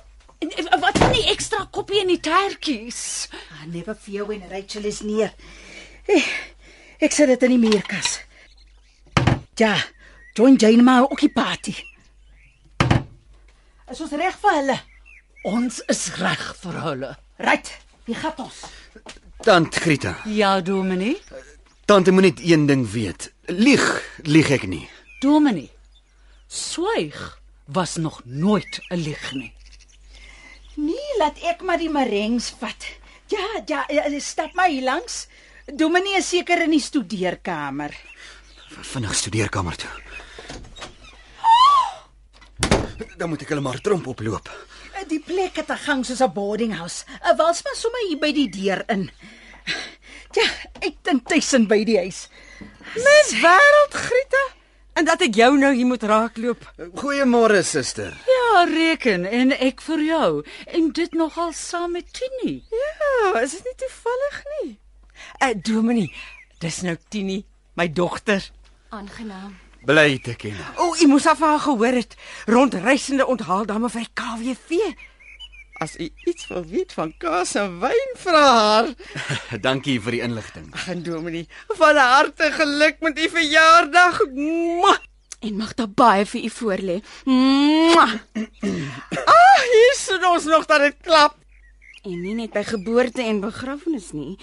En, en wat van die ekstra koppie in die tertjies? Ah, never fear when Rachel is near. Eh, Ek sit dit in die muurkas. Ja, join Jane maar ook die party. Is ons reg vir hulle? Ons is reg vir hulle. Right, wie gaan ons? Tant Grita, Ja, Dominie. tante moet net een ding weet. Lieg, lieg ek nie. Dominie. Swyg was nog nooit 'n lieg nie. Nee, laat ek maar die marengs vat. Ja, ja, ja, stap maar hier langs. Dominee is seker in die studeerkamer. Vinnig studeerkamer toe. Dan moet ek hulle maar tromp oploop. Die plek het 'n gang soos 'n boarding house. 'n Wals maar sommer hier by die deur in. Ja, ek dink tussen by die huis. Dis wêreld, Griete. En dat ek jou nou hier moet raakloop. Goeiemôre suster. Ja, reken en ek vir jou en dit nogal saam met Tini. Ja, is dit nie toevallig nie? Uh Dominie, dis nou Tini, my dogter. Aangenaam. Bly te ken. O, oh, u moes af haar gehoor het. Rondreisende onthaaldamme vir die KWV. As u iets wil weet van kaas en wyn, vra haar. Dankie vir die inligting. En Dominie, van harte geluk met u verjaardag. Mwah! En mag daar baie vir u voorlê. Ah, hier sit ons nog dat dit klap. En nie net by geboorte en begrafnis nie.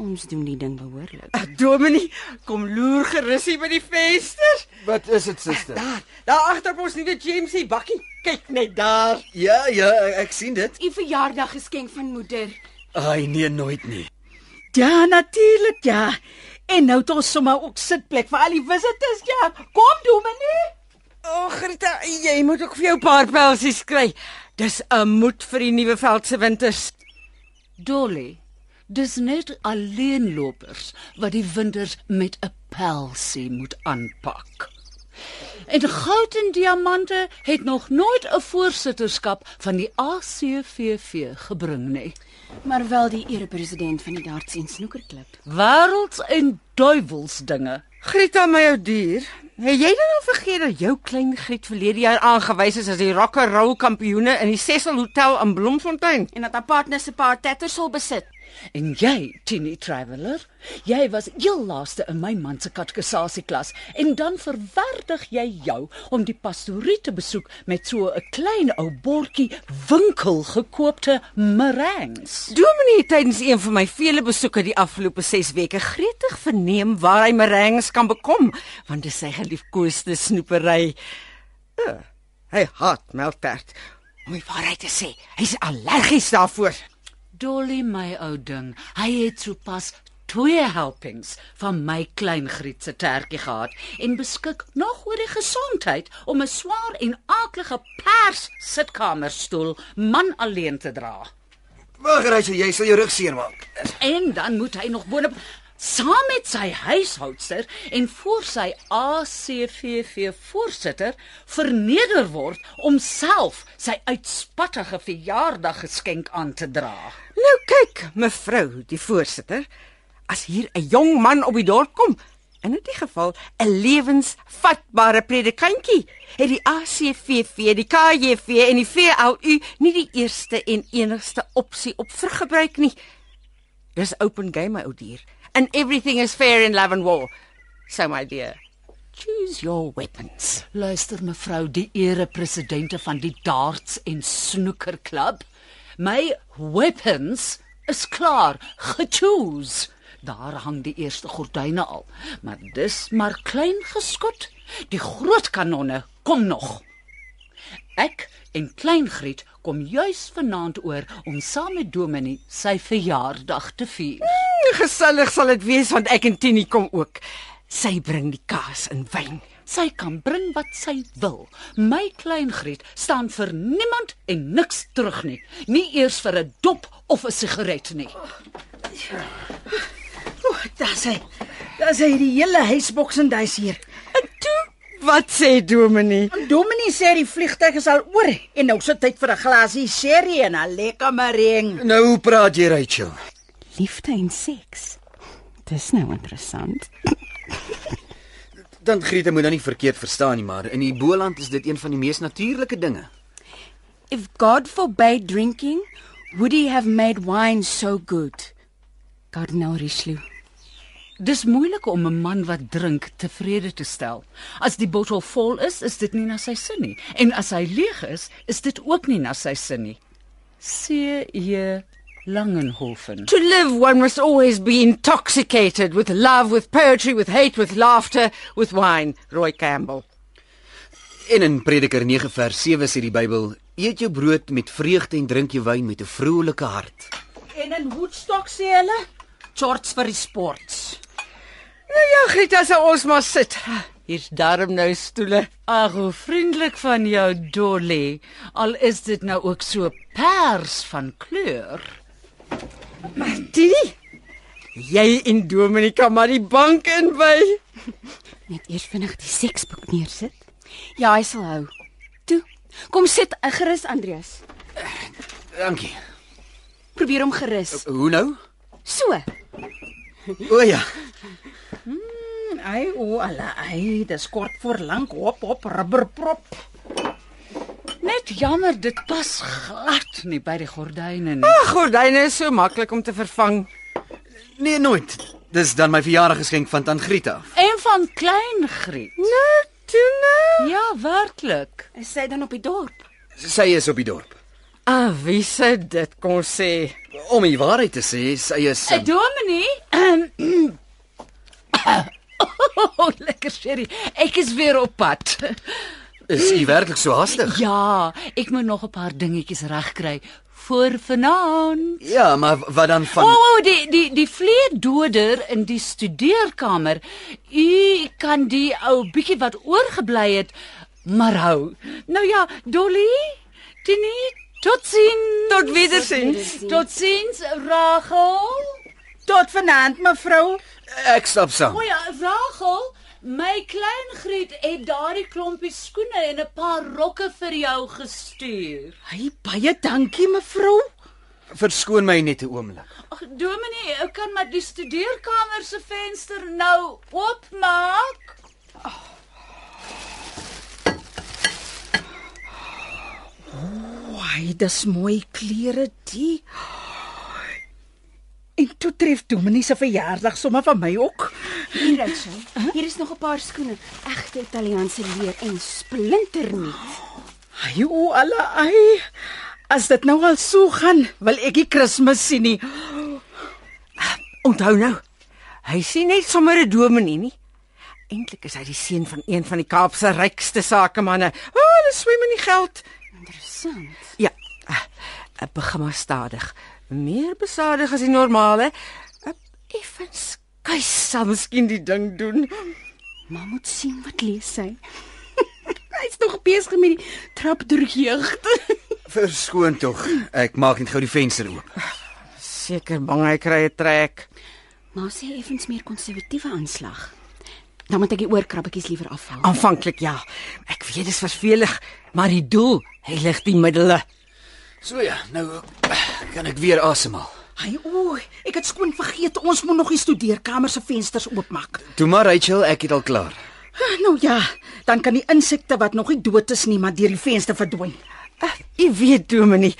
Ons doen die ding behoorlik. Uh, Dominie, kom loer gerus hier by die venster. Wat is dit suster? Daar, daar agter op ons nuwe GMC bakkie. Kyk net daar. Ja, ja, ek sien dit. U verjaardag geskenk van moeder. Ai nee, nooit nie. Ja, natuurlik, ja. En nou het ons sommer ook sitplek vir al die visitors, ja. Kom, Dominee. O, oh, Greta, jy moet ook vir jou paar pelsies kry. Dis 'n moed vir die nuwe veldse winters. Dolly, Dis net alleenlopers wat die winters met 'n pelsie moet aanpak. En goud en diamante het nog nooit 'n voorsitterskap van die ACVV gebring nie. Maar wel die erepresident van die darts en snoekerklub. Wêrelds en duiwelsdinge. Grieta my ou dier. Het jy dan al vergeet dat jou klein Griet verlede jaar aangewys is as die rock and roll kampioene in die Cecil Hotel in Bloemfontein? En dat haar partner se paar tattersel besit. En jy, Tini Traveller, jy was heel laaste in my man se katekisasieklas en dan verwerdig jy jou om die pastorie te besoek met so 'n klein ou bordjie winkelgekoopte meringues. Dominee het tydens een van my vele besoeke die afgelope 6 weke gretig verneem waar hy meringues kan bekom, want dit is sy geliefkoeste snoepery. Uh, hy haat melktert. Om die waarheid te sê, hy's allergies daarvoor. Dolly my ou ding, hy het sopas twee helpings van my klein Griet se tertjie gehad en beskik nog oor die gesondheid om 'n swaar en aaklige pers sitkamerstoel man alleen te dra. Wag, Rachel, jy sal jou rug seermaak. En dan moet hy nog boonop saam met sy huishoudster en voor sy ACVV voorsitter verneder word om self sy uitspattige verjaardaggeskenk aan te dra. Nou kyk, mevrou die voorsitter, as hier 'n jong man op die dorp kom, in 'n geval 'n lewensvatbare predikantjie, het die ACVV, die KJV en die VLU nie die eerste en enigste opsie op vergebruik nie. Dis open game, my ou dier. And everything is fair in love and war. So my dear, choose your weapons. Luister mevrou, die erepresidente van die darts en snoekerklub. My weapons is klaar, gechoose. Daar hang die eerste gordyne al, maar dis maar klein geskot. Die groot kanonne kom nog. Ek en klein Griet kom juis vanaand oor om saam met Dominie sy verjaardag te vier. Gesellig sal dit wees want ek en Tini kom ook. Sy bring die kaas en wyn. Sy kan bring wat sy wil. My klein Griet staan vir niemand en niks terug nie. Nie eers vir 'n dop of 'n sigaret nie. Oek, daar's hy. Daar's hy die hele huisboks en dis hier. En toe, wat sê Dominee? Dominee sê die vliegtyg is al oor en nou sit tyd vir 'n glasie sherry en 'n lekker meringue. Nou hoe praat jy, Rachel? Liefde en seks. Dis nou interessant. Dan Griete moet dan nie verkeerd verstaan nie, maar in die Boland is dit een van die mees natuurlike dinge. If God forbade drinking, would he have made wine so good? Cardinal Richelieu. Dis moeilik om 'n man wat drink tevrede te stel. As die bottel vol is, is dit nie na sy sin nie. En as hy leeg is, is dit ook nie na sy sin nie. C. J. Langenhoven. To live one must always be intoxicated with love, with poetry, with hate, with laughter, with wine. Roy Campbell. En in Prediker 9 vers 7 sê die Bybel: "Eet jou brood met vreugde en drink jou wyn met 'n vrolike hart." En in Woodstock sê hulle, shorts vir die sports. Nou ja, Grieta, sal ons maar sit. Hier's darm nou stoele. Ag, hoe vriendelik van jou, Dolly. Al is dit nou ook so pers van kleur. Tini, jy en Dominee kan maar die bank inwy. Net eers vinnig die seksboek neersit. Ja, hy sal hou. Toe, kom sit uh, gerus Andreas. Dankie. Probeer hom gerus. Hoe nou? So. O ja. Ai, o, ala, ai, dis kort voor lank hop hop rubberprop. Net jammer dit pas glad nie by die gordyne nie. Ag, gordyne is so maklik om te vervang. Nee, nooit. Dis dan my verjaardagsgeskenk van Tant Grieta. En van klein Griet. Nou, toe nou. Ja, werklik. Is sy dan op die dorp? Sy is op die dorp. Ah, wie sê dit kon sê? Om die waarheid te sê, sy is Uh, Dominee, oh, lekker sherry. Ek is weer op pad. is u werklik so haastig? Ja, ek moet nog 'n paar dingetjies regkry voor vanaand. Ja, maar wat dan van O, oh, die die die vleerdoder in die studeerkamer. U kan die ou bietjie wat oorgebly het, maar hou. Nou ja, Dolly, Tini, totsiens. Tot wedersins. Totsiens, Rachel. Tot vanaand, mevrou. Ek stap saam. O ja, Rachel, my klein Griet het daardie klompie skoene en 'n paar rokke vir jou gestuur. Hy baie dankie, mevrou. Verskoon my net 'n oomblik. Ag, Dominee, ek kan maar die studeerkamer se venster nou oopmaak. Wai, dis mooi klere die. En toe tref Dominee se verjaardag sommer van my ook. Hier, Rachel. Hier is nog 'n paar skoene, egte Italiaanse leer en splinternuut. Ai, o alle ai. As dit nou al so gaan, wil ek die Kersfees sien nie. Onthou nou. Hy sien net sommer 'n dominee nie. Eintlik is hy die seun van een van die Kaap se rykste sakemanne. O, oh, hulle swem in die geld. Interessant. Ja. eh, Ek begin maar stadig. Meer besadig as die normale. Eh, Effens kuis sal miskien die ding doen. Maar moet sien wat lees hy. Hy's nog besig met die trap deur jeug. Verskoon tog. Ek maak net gou die venster oop. Seker bang hy kry 'n trek. Maar sê effens meer konservatiewe aanslag. Dan moet ek die oorkrabbetjies liewer afhaal. Aanvanklik ja. Ek weet dis vervelig, maar die doel heilig die middele. So ja, nou kan ek weer asemhaal. Ai, o, ek het skoon vergeet ons moet nog die studeerkamer se vensters oopmaak. Toe maar Rachel, ek het al klaar. Nou ja, dan kan die insekte wat nog nie dood is nie, maar deur die venster verdwyn. Uh, jy weet Dominee,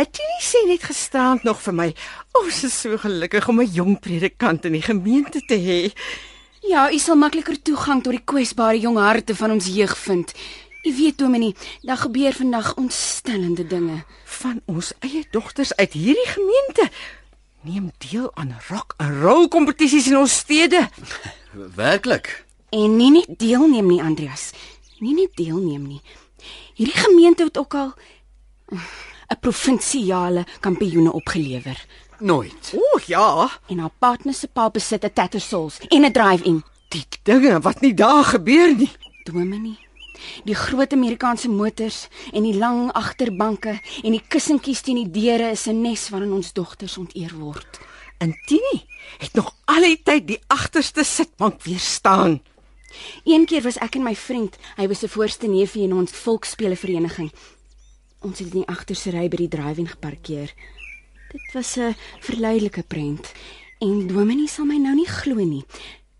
Atini sê net gisteraand nog vir my, ons is so gelukkig om 'n jong predikant in die gemeente te hê. Ja, u sal makliker toegang tot die kwesbare jong harte van ons jeug vind. U weet Dominee, daar gebeur vandag ontstellende dinge. Van ons eie dogters uit hierdie gemeente neem deel aan rock en roll kompetisies in ons stede. Werklik? En nie net deelneem nie, Andreas. Nie net deelneem nie. Hierdie gemeente het ook al eh, 'n provinsiale kampioene opgelewer. Nooit. O ja, En haar partner se pa besit 'n Tattersals en 'n drive-in. die dinge wat nie daar gebeur nie. Dominee. Die groot Amerikaanse motors en die lang agterbanke en die kussentjies teen die deure is 'n nes waarin ons dogters onteer word. En Tini het nog al die tyd die agterste sitbank weerstaan. Een keer was ek en my vriend, hy was 'n voorste neefie in ons volksspele vereniging. Ons het in die agterste ry by die drive-in geparkeer. Dit was 'n verleidelike prent. En Dominee sal my nou nie glo nie.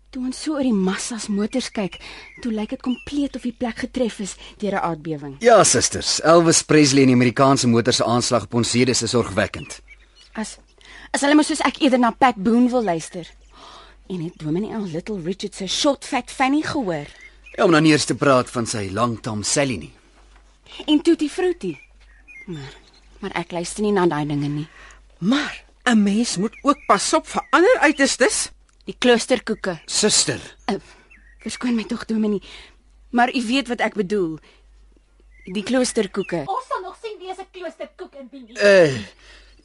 Toe ons so oor die massas motors kyk, toe lyk dit kompleet of die plek getref is deur 'n aardbewing. Ja, susters. Elvis Presley en die Amerikaanse motor se aanslag op ons stede is sorgwekkend. As as hulle mos soos ek eerder na Pat Boone wil luister. En het Dominee al Little Richard se Short Fat Fanny gehoor? Ja, om dan eers te praat van sy langtam Sally nie. En Tutti Frutti. Maar maar ek luister nie na daai dinge nie. Maar 'n mens moet ook pas op vir ander uiterstes. Die kloosterkoeke. Suster, Uh, verskoon my tog Dominee, maar u weet wat ek bedoel. Die kloosterkoeke. Ons sal nog sien wie is 'n kloosterkoek in die uh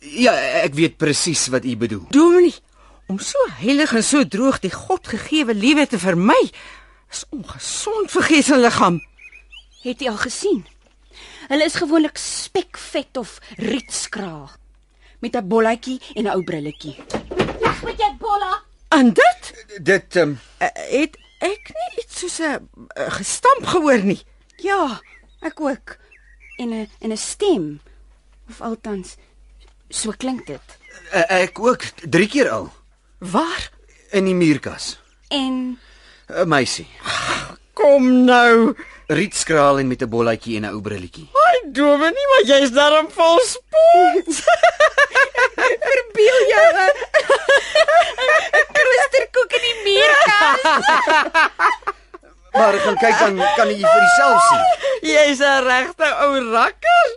ja, ek weet presies wat u bedoel. Dominee, om so heilig en so droog die Godgegewe liewe te vermy, is ongesond vir gees en liggaam. Het u al gesien? Hulle is gewoonlik spekvet of rietskraal met 'n bolletjie en 'n ou brilletjie. Wag met jou bolla. En dit Dit um, uh, het ek nie iets soos 'n uh, gestamp gehoor nie. Ja, ek ook. En 'n en 'n stem. Of althans so klink dit. uh, ek ook 3 keer al Waar? in die muurkas. En 'n Meisie, Kom nou. rietskraal en met 'n bolletjie en 'n ou brilletjie. Ai, Dominee, maar jy's daarom vol sport. verbeel jou 'n kloosterkoek in die muurkas. Maar gaan kyk dan kan jy vir jouself sien. Jy's 'n regte ou rakker.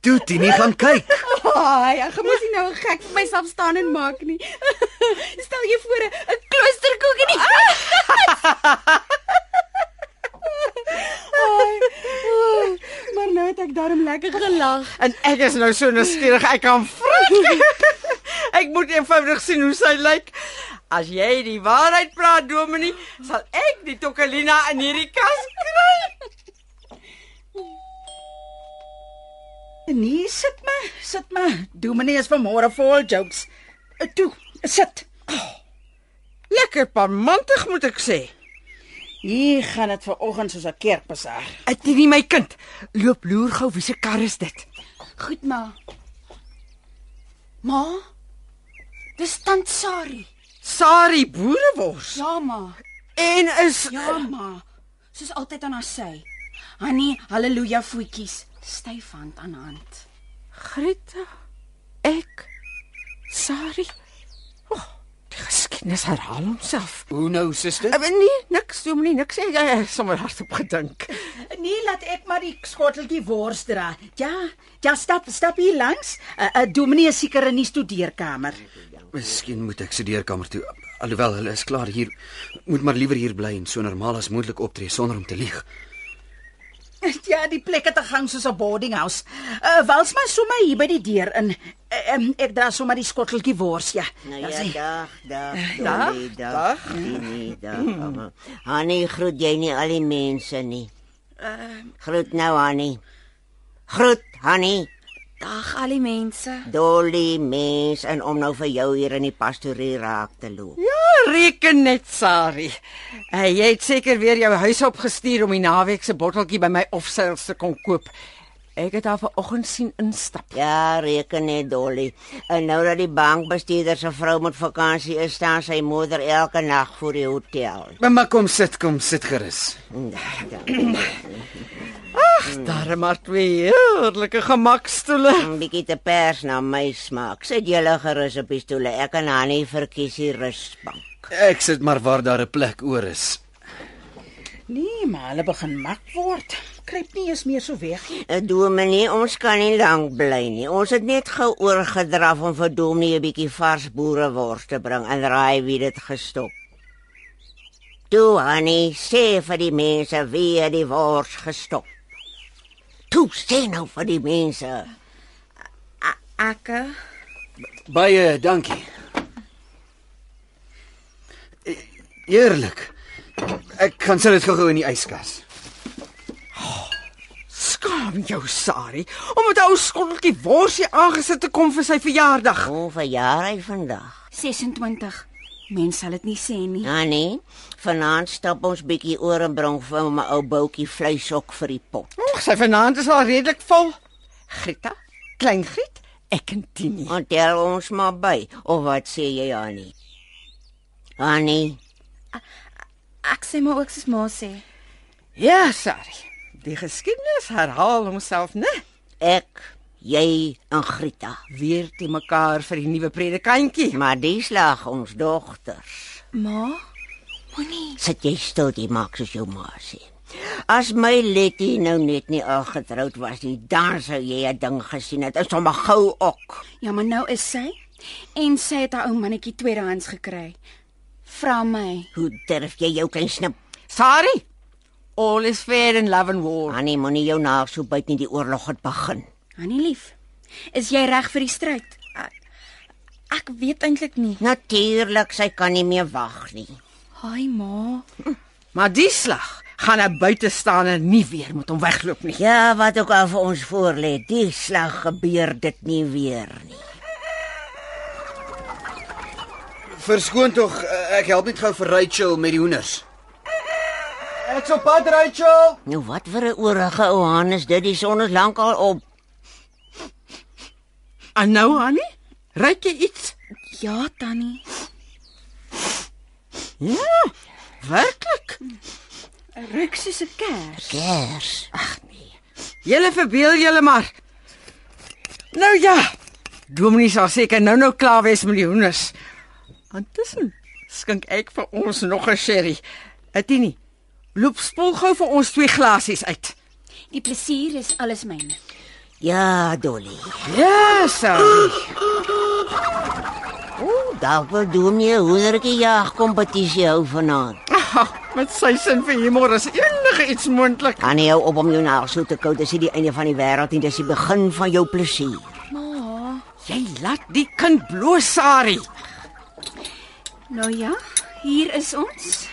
Toe, Tini gaan kyk. Ai, ek moet nie nou gek vir myself staan en maak nie. Stel jy voor 'n 'n kloosterkoek in die Ai, Maar nou het ek daarom lekker gelag. En ek is nou so nuuskierig, ek kan vrek. ek moet eenvoudig sien hoe sy lyk. As jy die waarheid praat, Dominee, sal ek die Tokalina in hierdie kas kry. Nee, sit maar, sit maar. Dominee is vanmôre vol jokes. Uh, Toe, Sit. Lekker parmantig moet ek sê. Hier gaan dit vanoggend soos 'n kerkbasaar. Dit is nie my kind. Loop loer gou, wie se kar is dit? Goed, ma. Ma? Dis tant Sari. Sari boerewors. Ja, ma. En is Ja, ma. Soos altyd aan haar sy. Hannie, haleluja voetjies, styf hand aan hand. Greta. Ek. Sari. Die geskiedenis herhaal homself. Hoe nou, suster? Uh, nee, niks, dominee, niks. Ek het sommer hardop gedink. Nee, laat ek maar die skotteltjie wors dra. Ja, ja, stap, stap hier langs. 'n uh, uh, Dominee is seker in die studeerkamer. Miskien moet ek studeerkamer toe. Alhoewel hulle is klaar hier, moet maar liewer hier bly en so normaal as moontlik optree sonder om te lieg. Ja, die plek het 'n gang soos 'n boarding house. Uh, wals maar sommer hier by die deur in. Uh, um, ek dra sommer die skotteltjie wors, ja. Nou ja, hy. dag, dag, dag, Dolly, dag. Nee, dag. Hannie, groet jy nie al die mense nie? Groet nou, Hannie. Groet, Hannie. Dag al die mense. Dolly, mens en om nou vir jou hier in die pastorie raak te loop. Ja, reken net, Sari. Uh, jy het seker weer jou huis opgestuur om die naweek se botteltjie by my offsales te kom koop. Ek het haar vanoggend sien instap. Ja, reken net, Dolly. En nou dat die bankbestuurder se vrou met vakansie is, staan sy moeder elke nag voor die hotel. Maar, maar kom sit, kom sit gerus. Daar maar twee heerlike gemakstoele. 'n Bietjie te pers na my smaak. Sit julle gerus op die stoele. Ek en Hannie verkies die rusbank. Ek sit maar waar daar 'n plek oor is. Nee, maar hulle begin mak word. Kruip nie eens meer so weg nie. Doen my nie, ons kan nie lank bly nie. Ons het net gou oorgedraf om vir Domnie 'n bietjie vars boerewors te bring en raai wie dit gestop. Toe, Annie, sê vir die mense wie het die wors gestop. Toe, sê nou vir die mense. Ek Baie dankie. E- Eerlik. Ek kan sit dit gou-gou in die yskas. Skaam jou, Sari, om met ou skotteltjie worsie aangesit te kom vir sy verjaardag. O, verjaar hy vandag. 26. Mense sal dit nie sê nie. Annie, vanaand stap ons bietjie oor en bring vir 'n ou boutjie vleisok vir die pot. Ag, sy vanaand is al redelik vol. Greta, klein Griet, ek en Tini. Ontel ons maar by, of wat sê jy, Annie? Annie, Ek sê maar ook soos ma sê. Ja, Sari. Die geskiedenis herhaal homself, né? ek, jy en Grita. Weer te mekaar vir die nuwe predikantjie. Maar die slag ons dogters. Ma? Moenie. Sit jy stil, jy maak soos jou ma sê. As my Letty nou net nie al getroud was nie, dan sou jy 'n ding gesien het. Is sommer gou ook. Ja, maar nou is sy en sy het haar ou mannetjie tweedehands gekry. Vra my. Hoe durf jy jou klein snip? Sari, all is fair in love and war. Annie, moenie jou naels so byt nie, die oorlog het begin. Hannie lief. Is jy reg vir die stryd? Ek, ek weet eintlik nie. Natuurlik, sy kan nie meer wag nie. Haai ma. Maar die slag gaan 'n buitestander nie weer met hom wegloop nie. Ja, wat ook al vir ons voorlê, die slag gebeur dit nie weer nie. Verskoon tog, eh, ek help net gou vir Rachel met die hoenders. Ek's op pad, Rachel. Nou wat vir 'n oorige ou haan is dit? Die son is lankal op. En nou, Annie, ryk jy iets? Ja, Tannie. Ja, werklik. Ryk soos 'n kers. Kers. Julle verbeel julle maar. Nou ja. Dominee sal seker nou-nou klaar wees met die hoenders. Intussen skink ek vir ons nog 'n sherry. Etini. Loop spoel gou vir ons twee glasies uit. Die plesier is alles myne. Ja, Dolly. Ja, sorry. Ooh, dalk wil doen jy 'n hoendertjie jag kompetisie hou vanaand. Ah, met sy sin vir humor is enige iets moontlik. Kan jy hou op om jou naels so te kou, dis nie die einde van die wêreld nie, dis die begin van jou plesier. Ma. Jy laat die kind bloos, Sari. Nou ja, hier is ons.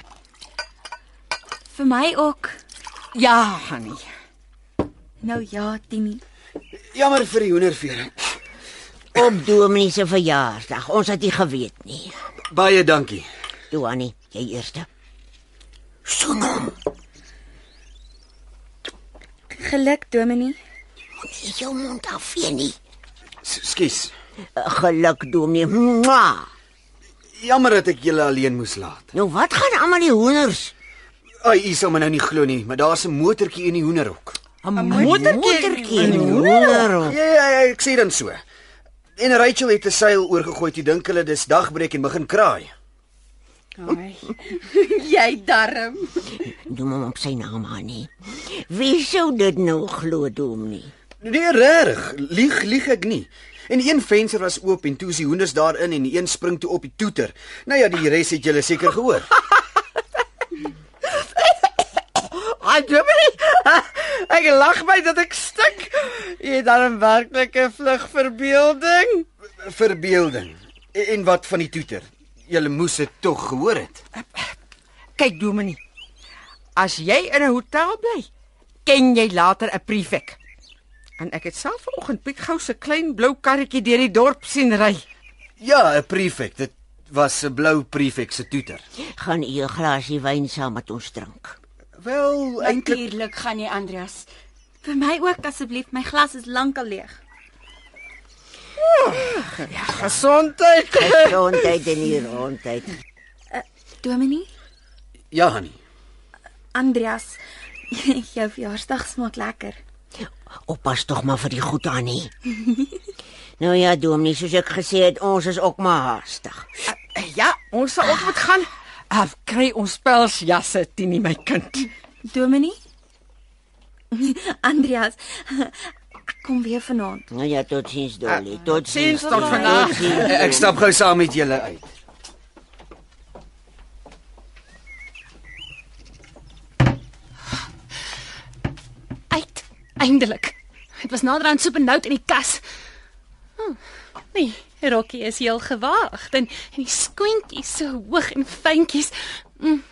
Vir my ook. Ja, Hannie. Nou ja, Tini. Jammer vir die hoendervering. op Dominee se verjaarsdag. Ons het nie geweet nie. Baie dankie. Toe Annie, jy eerste. Soen hom. Geluk, Dominee. Nie jou mond afvee nie. Skus. Geluk Dominee. Jammer dat ek julle alleen moes laat. Nou wat gaan almal die hoenders? Ai, u sal my nou nie glo nie, maar daar's 'n motortjie in die hoenderhok. 'n Motortjie in die hoender. Ja, ja, ja, ek sê dan so. En Rachel het 'n seil oorgegooi. Toe dink hulle dis dagbreek en begin kraai. Jy darm. Noem hom op sy naam Annie. Wie sou dit nou glo Dominee? Nee, regtig. Lieg, lieg ek nie. En een venster was oop en toe is die hoenders daarin en die een spring toe op die toeter. Nou ja, die res het julle seker gehoor. Ai, Dominee. Ek lag my dat ek stik. Jy het dan 'n werklike vlugverbeelding. Verbeelding. En wat van die toeter? Julle moes dit tog gehoor het. Kyk Dominee. As jy in 'n hotel bly, ken jy later 'n prefek. En ek het self vanoggend Piet Gou se klein blou karretjie deur die dorp sien ry. Ja, 'n prefek. Dit was 'n blou prefek se toeter. Gaan u 'n glasie wyn saam met ons drink? Wel, eintlik Natuurlik gaan jy, Andreas. Vir my ook asseblief, my glas is lankal leeg. Gesondheid. Gesondheid en die rondheid. Dominee, ja, Hannie. Andreas, jou verjaarsdag smaak lekker. Oppas tog maar vir die goed Annie. nou ja, Dominee, soos ek gesê het, ons is ook maar haastig. Ja, ons sal ook moet gaan. Af kry ons pelsjasse, Tini my kind. Dominee? Andreas, ek kom weer vanaand. Nou ja, totsiens Dolly. Totsiens. Totsiens tot vandag. Totsiens. Ek stap gou saam met julle uit. Uit. Eindelik. Dit was nader aan soep en nout in die kas. Oh, nee, Rokkie is heel gewaagd en en die skoentjies so hoog en fyntjies. Mm.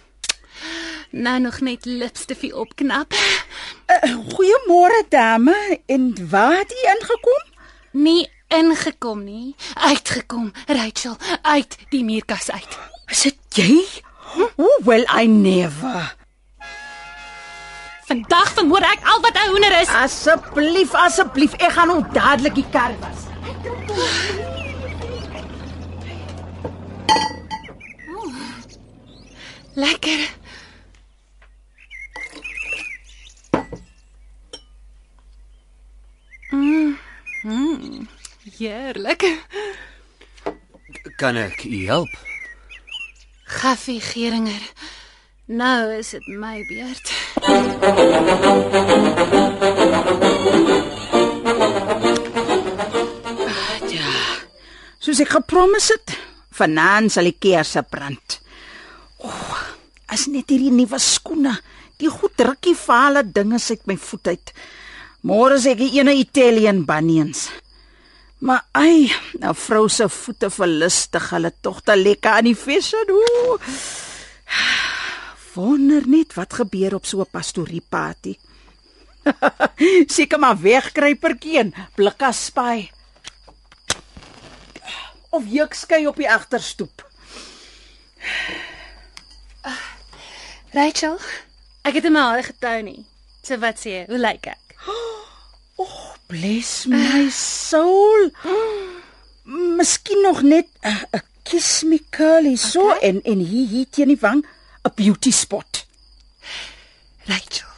Nou nog net lipstifie opknap. Uh, Goeiemôre dame. En waar het u ingekom? Nie ingekom nie, uitgekom. Rachel, uit die muurkas uit. Is dit jy? Oh, well I never. Vandag vermoor ek al wat 'n hoender is. Asseblief, asseblief, ek gaan nou dadelik die kar was. Lekker. Mm. Mm. Heerlik. Kan ek u help? Gaffie Geringer. Nou is dit my beurt. Soos ek gepromis het, vanaand sal die kersse brand. O, as net hierdie nuwe skoene. Die goed drukkie vale dinge uit my voet uit. Môre sê ek die ene Italian bunions. Maar ai, nou vrou se voete verlustig hulle tog te lekker aan die fashion. Ooh. Wonder net wat gebeur op so 'n pastorieparty. Seker maar wegkruipertjie en blikkaspaai. Of jukskei op die agterstoep. Rachel, ek het my hare getou nie. So wat sê jy? Hoe lyk ek? Bless my soul. Miskien nog net 'n 'n kiss me curly so okay. en en hier hier teen die wang 'n beauty spot. Rachel,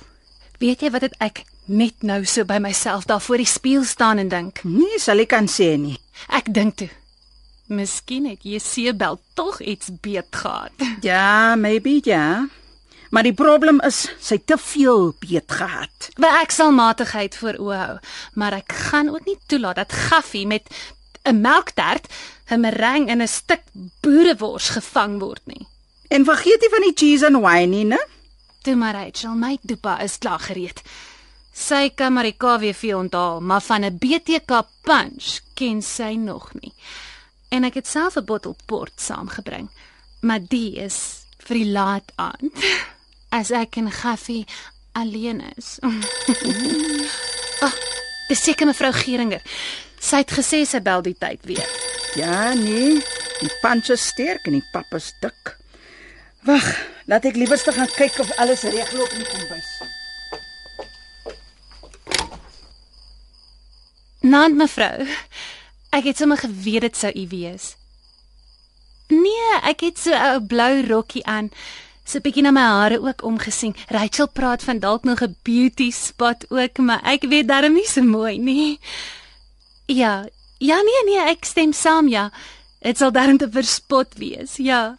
weet jy wat het ek net nou so by myself daar voor die spieël staan en dink? Nee, sal ek kan sê nie. Ek dink toe. Miskien het Jesebel tog iets beet gehad. Ja, maybe ja. Maar die probleem is sy te veel beet gehad. Maar ek sal matigheid voor oë hou, maar ek gaan ook nie toelaat dat Gaffie met 'n melktert, 'n meringue en 'n stuk boerewors gevang word nie. En vergeet nie van die cheese and wine nie, né? Toe maar Rachel, my dopa is klaar gereed. Sy kan maar die KWV onthaal, maar van 'n BTK punch ken sy nog nie. En ek het self 'n bottel port saamgebring, maar die is vir die laat aand. As ek en Gaffie alleen is. Ag, oh, dis seker mevrou Geringer. Sy het gesê sy bel die tyd weer. Ja, nee. Die punch is sterk en die pap is dik. Wag, laat ek liewer gaan kyk of alles regloop in die kombuis. Nant mevrou. Ek het sommer geweet dit sou u wees. Nee, ek het so 'n blou rokkie aan. So 'n bietjie na my hare ook omgesien. Rachel praat van dalk nog 'n beauty spot ook, maar ek weet darm nie so mooi nie. Ja, ja nee nee, ek stem saam ja. Dit sal darm te verspot wees. Ja.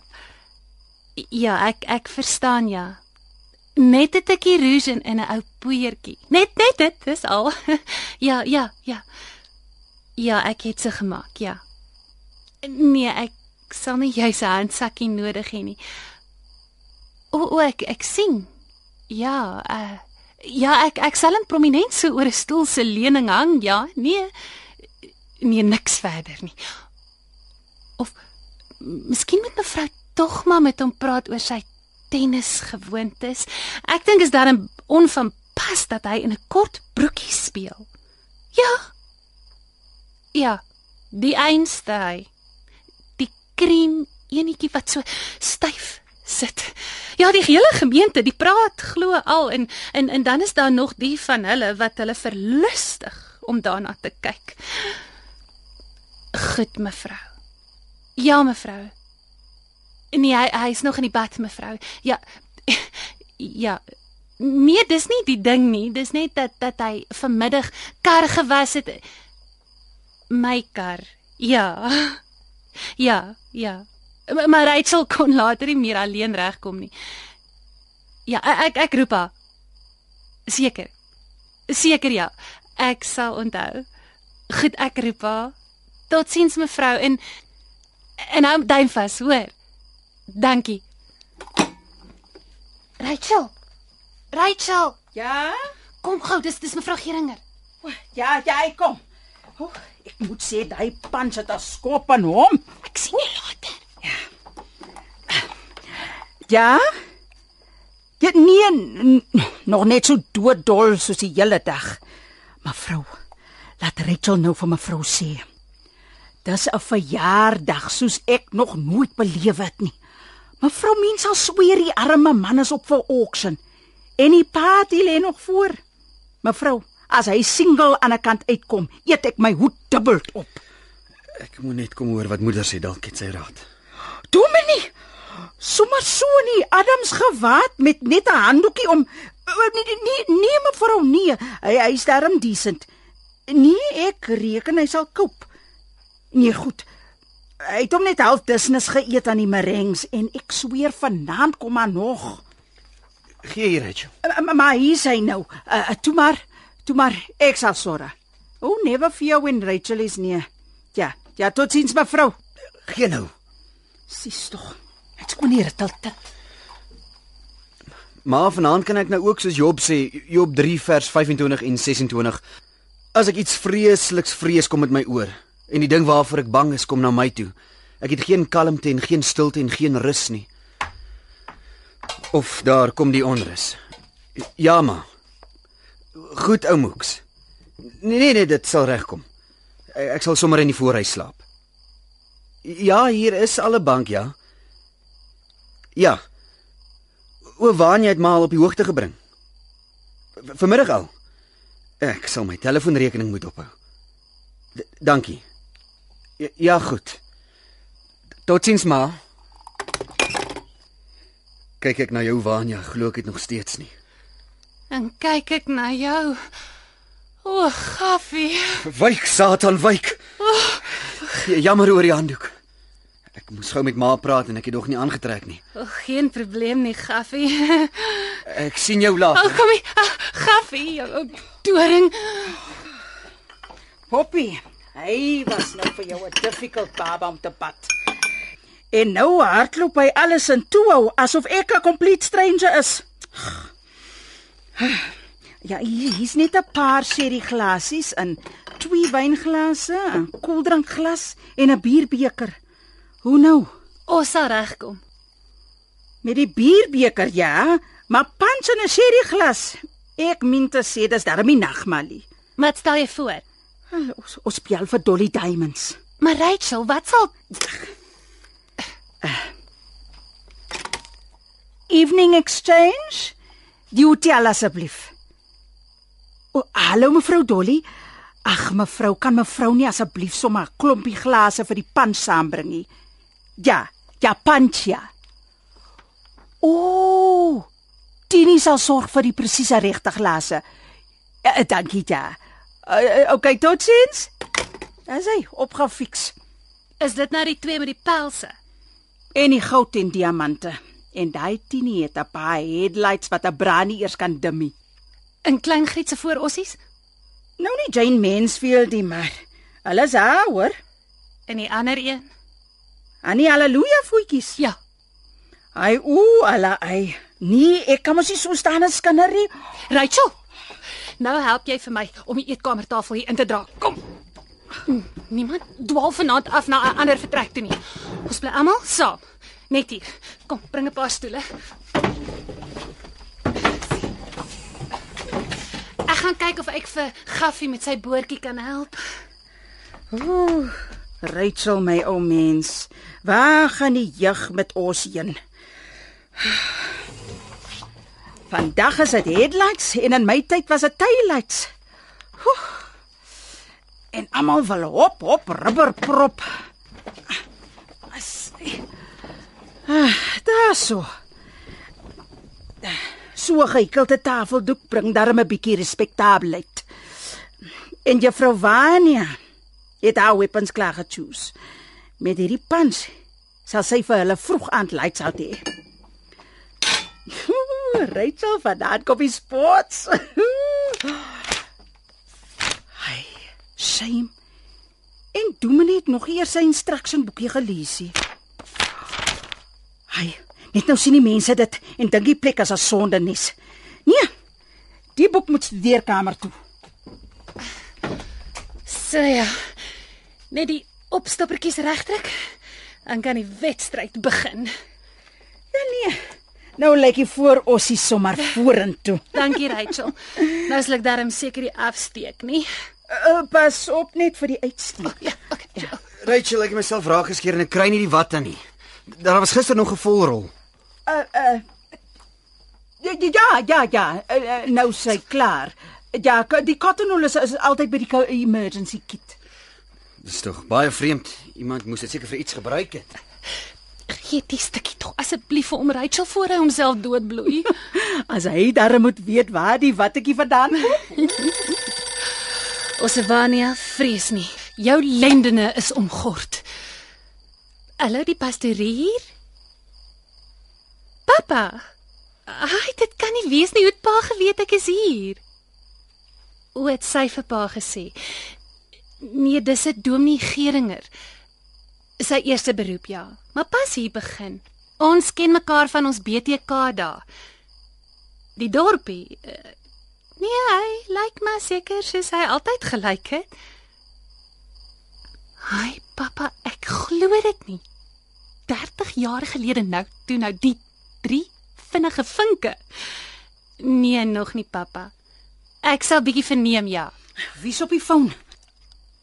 Ja, ek ek verstaan ja. Net 'n tikkie rouge in 'n ou poeiertjie. Net net dit, dis al. ja, ja, ja. Ja, ek het se gemaak, ja. Nee, ek sal nie jy se handsakkie nodig hê nie. O, o ek ek sien. Ja, uh ja, ek ek sal in prominent so oor 'n stoel se leuning hang, ja. Nee. Nee, niks verder nie. Of miskien moet mevrou tog maar met hom praat oor sy tennisgewoontes. Ek dink is dan onvanpas dat hy in 'n kort broekie speel. Ja. Ja, die einste hy. Die kriem enetjie wat so styf sit. Ja, die hele gemeente, die praat glo al en en en dan is daar nog die van hulle wat hulle verlustig om daarna te kyk. Goed, mevrou. Ja, mevrou. Nee, hy hy's nog in die bad, mevrou. Ja. Ja. Nee, dis nie die ding nie. Dis net dat dat hy vanmiddag kar gewas het. My kar. Ja. Ja, ja. Maar, Rachel kon later nie meer alleen regkom nie. Ja, ek ek roep haar. Seker. Seker ja. Ek sal onthou. Goed, ek roep haar. Totsiens mevrou en en hou duim vas, hoor. Dankie. Rachel. Rachel, Ja? kom gou, dis dis mevrou Geringer. O, Ja, ja, ek kom. O, ek moet sê daai punch het 'n skop aan hom. Ek sien jou later. Ja? Ja, nee, n- nog net so dooddol soos die hele dag. Mevrou, laat Rachel nou vir mevrou sê. Dis 'n verjaardag soos ek nog nooit beleef het nie. Mevrou mens sal sweer die arme man is op vir auction en die party lê nog voor. Mevrou, as hy single aan 'n kant uitkom, eet ek my hoed dubbel op. Ek moet net kom hoor wat moeder sê, dalk het sy raad. Dominee, sommer so nie Adams gewaad met net 'n handdoekie om o, nee nee nee, nee mevrou nee, hy hy's darm decent. Nee, ek reken hy sal koop. Nee, goed. Hy het hom net half business geëet aan die merengs en ek sweer vanaand kom maar nog. Gee hier, Rachel. Uh, maar- maar hier is hy nou. Uh, toe maar, toe maar ek sal sorg. Oh, never fear when Rachel is near. Ja, ja, totsiens mevrou. Gee nou. Sis tog. Dit's kom nie dit dit. Maar vanaand kan ek nou ook soos Job sê, Job 3 vers 25 en 26. As ek iets vreesliks vrees kom met my oor en die ding waarvoor ek bang is kom na my toe. Ek het geen kalmte en geen stilte en geen rus nie. Of daar kom die onrus. Ja ma. Goed ou moeks. Nee nee nee, dit sal regkom. Ek, sal sommer in die voorhuis slaap. Ja, hier is al 'n bank, ja. Ja. O, Vanya het maar op die hoogte gebring. V Vanmiddag al. Ek sal my telefoonrekening moet ophou. D dankie. Ja, ja, goed. Totsiens ma. Kyk ek na jou Vanya, glo ek dit nog steeds nie. En kyk ek na jou. O, gaffie. Wyk Satan, wyk. Ja, jammer oor die handdoek. Ek moes gou met ma praat en ek het nog nie aangetrek nie. O, geen probleem nie, gaffie. Ek sien jou later. kom hier. Ah, Gaffie, jou doring. Poppy, hy was nou vir jou 'n difficult baba om te pad. En nou hardloop hy alles in toe asof ek 'n complete stranger is. Ja, hier hier's net 'n paar sherry glasies in twee wynglase, 'n koeldrankglas en 'n bierbeker. Hoe nou? Ons sal regkom. Met die bierbeker, ja, maar punch in 'n sherry glas. Ek min te sê dis darmie nagmalie. Wat stel jy voor? Uh, Ons ons speel vir Dolly Diamonds. Maar Rachel, wat sal Evening exchange? Die hotel asseblief. O, hallo mevrou Dolly. Ag mevrou, kan mevrou nie asseblief sommer 'n klompie glase vir die punch saambring nie? Ja, ja punch ja. O, Tini sal sorg vir die presiese regte glase. Ja, dankie ja. Uh, okay, totsiens. Dis hy opgefiks. is dit nou die twee met die pelse? En die goud en diamante. En daai Tini het 'n paar headlights wat 'n brand nie eers kan dimmie. In klein Grietse voor ossies? Nou nie Jane Mansfield nie, maar hulle is haar hoor. En die ander een? Annie haleluja voetjies. Ja. Ai ooh, ala ai. Nee, ek kan mos nie so staan as kinder nie. Rachel. Nou help jy vir my om die eetkamertafel hier in te dra. Kom. Niemand dwaal vanaand af na 'n ander vertrek toe nie. Ons bly almal saam. Net hier. Kom, bring 'n paar stoele. Ek gaan kyk of ek vir Gaffie met sy boortjie kan help. Ooh, Rachel my ou mens. Waar gaan die jeug met ons heen? Vandag is dit headlights en in my tyd was dit taillights. Oeh. En almal wil hop hop rubberprop. As Ah, daar so. Geikelde tafeldoek bring darm 'n bietjie respektabelheid. En juffrou Vania het haar weapons klaar gechoos. Met hierdie punch sal sy vir hulle vroeg aand lights out hê. Rachel van daai koppie sports. Hy, shame. En Dominee het nog eers sy instruction boekie gelees nie. Hy, net nou sien die mense dit en dink die plek is 'n sondenis. Nee. Die boek moet studeerkamer toe. So ja. Net die opstoppertjies regtrek. Dan kan die wedstryd begin. Ja nee. Nou lyk die voor ossie sommer vorentoe. Dankie Rachel. Nou sal ek darm seker die afsteek, nie? Uh, pas op net vir die uitsteek. Ja, okay. Ja. Rachel, ek het myself raak geskeer en ek kry nie die watte nie. Daar was gister nog 'n volrol. Uh uh Ja ja ja ja, uh, uh, nou sy klaar. Ja, die cottonwool is, is altyd by die emergency kit. Dis tog baie vreemd. Iemand moes dit seker vir iets gebruik het. Gee die stukkie tog asseblief vir om Rachel voor hy homself doodbloei. As hy darm moet weet waar die wattetjie vandaan kom. Osevania, vrees nie. Jou lendene is omgord. Hallo die pastorie hier? Pappa. Ai, dit kan nie wees nie. Hoe het pa geweet ek is hier? O, het sy vir pa gesê. Nee, dis 'n dominee Geringer. Sy eerste beroep ja, maar pas hier begin. Ons ken mekaar van ons BTK dae. Die dorpie. eh, Nee, hy lyk maar seker soos hy altyd gelyk het. Hi pappa, ek glo dit nie. 30 jaar gelede nou, toe nou die drie vinnige vinke. Nee, nog nie pappa. Ek sal bietjie verneem ja. Wie's op die foon?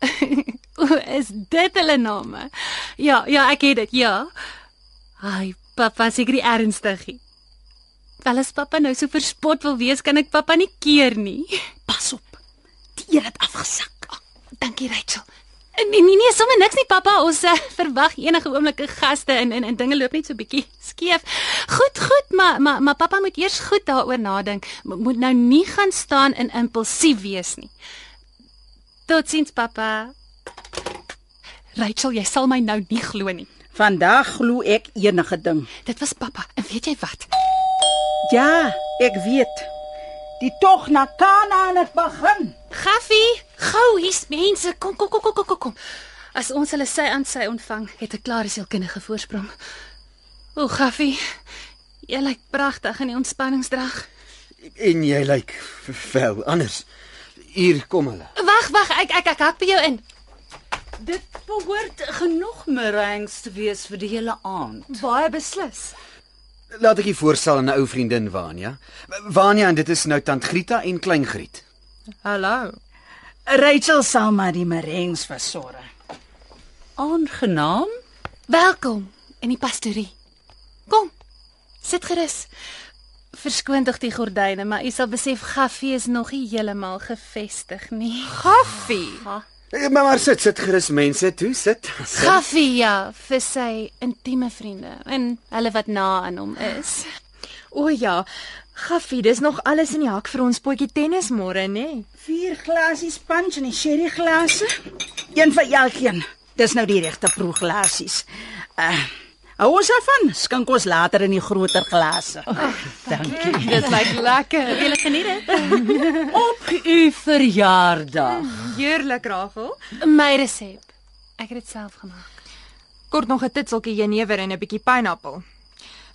O, is dit hulle name? Ja, ja, ek het dit, ja. Hi pappa, seker nie ernstigie. Wel as pappa nou so verspot wil wees, kan ek pappa nie keer nie. Pas op. Die eer het afgesak. Dankie Rachel. Nee nee nee, sommer niks nie pappa. Ons uh, verwag enige oomblik 'n gaste en en en dinge loop net so bietjie skeef. Goed, goed, maar maar maar pappa moet eers goed daaroor nadink. Mo- Moet nou nie gaan staan en impulsief wees nie. Totsiens pappa. Rachel, jy sal my nou nie glo nie. Vandag glo ek enige ding. Dit was pappa. En weet jy wat? Ja, ek weet. Die tog na Kanaan het begin. Gaffie, gou, hier's mense. Kom kom kom kom kom kom. As ons hulle sy aan sy ontvang, het 'n klare sielkundige voorsprong. O, Gaffie, jy lyk pragtig in die ontspanningsdrag. En jy lyk wel anders. Hier kom hulle. Wag, wag, ek ek ek hak by jou in. Dit behoort genoeg meringues te wees vir die hele aand. Baie beslis. Laat ek u voorstel aan 'n ou vriendin Vania. Vania en dit is nou tant Grieta en klein Griet. Hallo. Rachel sal maar die merengs versorg. Aangenaam. Welkom in die pastorie. Kom. Sit gerus. Verskoon tog die gordyne, maar u sal besef Gaffie is nog nie heeltemal gevestig nie. Gaffie. Eh, Maar maar sit, sit gerus mense, toe sit. sit. Gaffie ja, vir sy intieme vriende en hulle wat na aan hom is. O ja, Gaffie, dis nog alles in die hak vir ons potjie tennis môre, nê? Nee? Vier glasies punch en die sherry glase. Een vir elkeen. Dis nou die regte proeglasies. Uh Hou ons daarvan. Skink ons later in die groter glase. Dankie. Dit lyk lekker. Wil jy geniet dit? Op u verjaardag. Heerlik, Rachel. My resep. Ek het dit self gemaak. Kort nog 'n titseltjie jenever en 'n bietjie pineappel.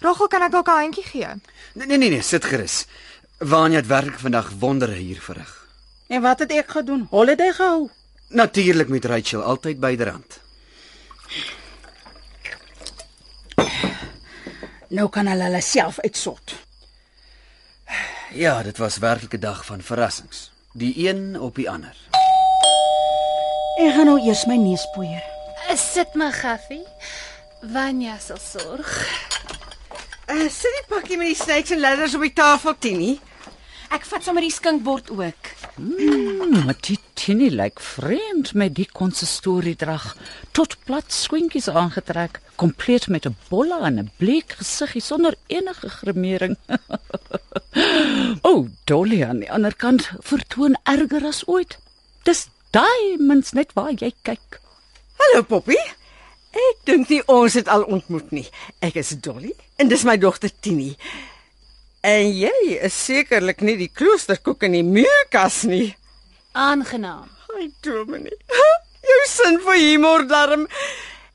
Rachel, kan ek dalk 'n handjie gee? Nee nee nee, nee sit gerus. Vanya het werklik vandag wondere hier verrig. En wat het ek gedoen? Holiday gehou. Natuurlik met Rachel altyd byderhand. Nou kan hulle hulle self uitsort. Ja, dit was werklik 'n dag van verrassings. Die een op die ander. Ek gaan nou eers my neus poeier. Sit my Gaffie. Vanya sal sorg. Uh, sit die pakkie met die snakes en ladders op die tafel, Tini. Ek vat sommer die skinkbord ook. Maar die Tini lyk vreemd met die konsistoriedrag. Tot plat swinkies aangetrek, kompleet met 'n bolla en 'n bleek gesiggie sonder enige grimering. o, oh, Dolly aan die ander kant vertoon erger as ooit. Dis diamonds net waar jy kyk. Hallo Poppy. Ek dink nie ons het al ontmoet nie. Ek is Dolly en dis my dogter Tini. En jy is sekerlik nie die kloosterkoek in die muurkas nie. Aangenaam. Ai, Dominee. Jou sin vir humor darm.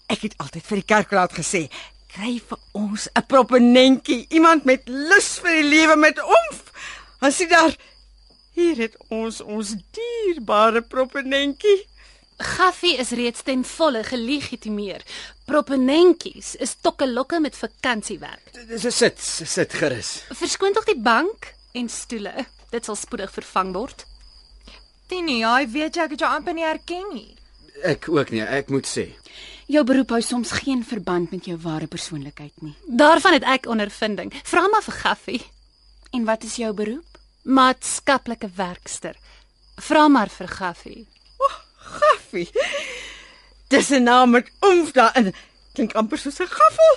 Ek het altyd vir die kerkraad gesê, kry vir ons 'n proponentjie, iemand met lus vir die lewe met omf. As jy daar hier het ons ons dierbare proponentjie. Gaffie is reeds ten volle gelegitimeer. Proponentjies is tokkelokke met vakansiewerk. Dis sit, sit gerus. Verskoon tog die bank en stoele. Dit sal spoedig vervang word. Tini, hy weet jy ek het jou amper nie herken nie. Ek ook nie, ek moet sê. Jou beroep hou soms geen verband met jou ware persoonlikheid nie. Daarvan het ek ondervinding. Vra maar vir Gaffie, En wat is jou beroep? maatskaplike werkster. Vra maar vir Gaffie. Gaffie. Dis 'n naam met omf daarin. Klink amper soos 'n gaffel.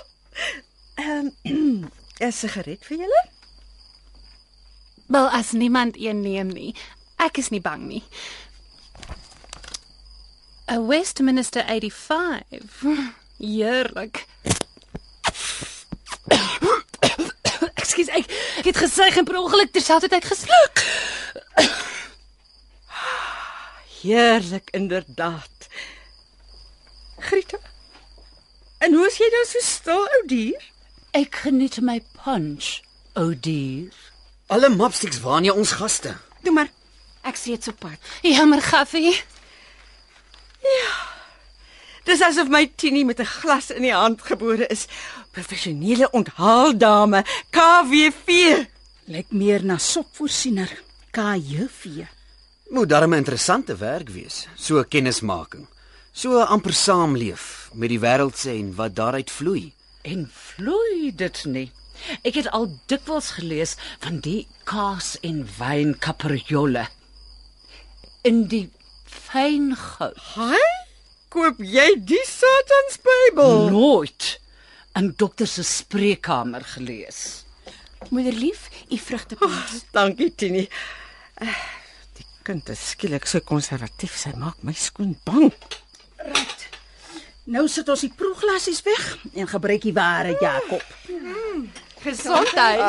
Ehm, um, 'n sigaret vir julle? Wel as niemand een neem nie. Ek is nie bang nie. 'n Westminster 85. Heerlik. Ekskuus, ek, ek het gesuig en per ongeluk terselfdertyd gesluk. Heerlik inderdaad. Grieta. En hoe is jy nou so stil, ou dier? Ek geniet my punch, o dier. Alle mapsticks Vanya ons gaste. Toe maar. Ek reeds op pad. Jammer, Gaffie. Dis asof my Tini met 'n glas in die hand gebore is. Professionele onthaaldame, KWV. Lyk meer na sopvoorsiener. KJV. Moet darm 'n interessante werk wees, so 'n kennismaking. So amper saamleef met die wêreld se en wat daaruit vloei. En vloei dit nie. Ek het al dikwels gelees van die kaas en wyn capriolle. In die fyn goud. Haai? Koop jy die Satans Bybel? Nooit in dokter se spreekkamer gelees. Moederlief, u vrugtepot. Dankie Tini. Uh, die kind is skielik so konservatief, sy maak my skoon bang. Nou sit ons die proeglasies weg en gebruik die ware Jakob. Gesondheid.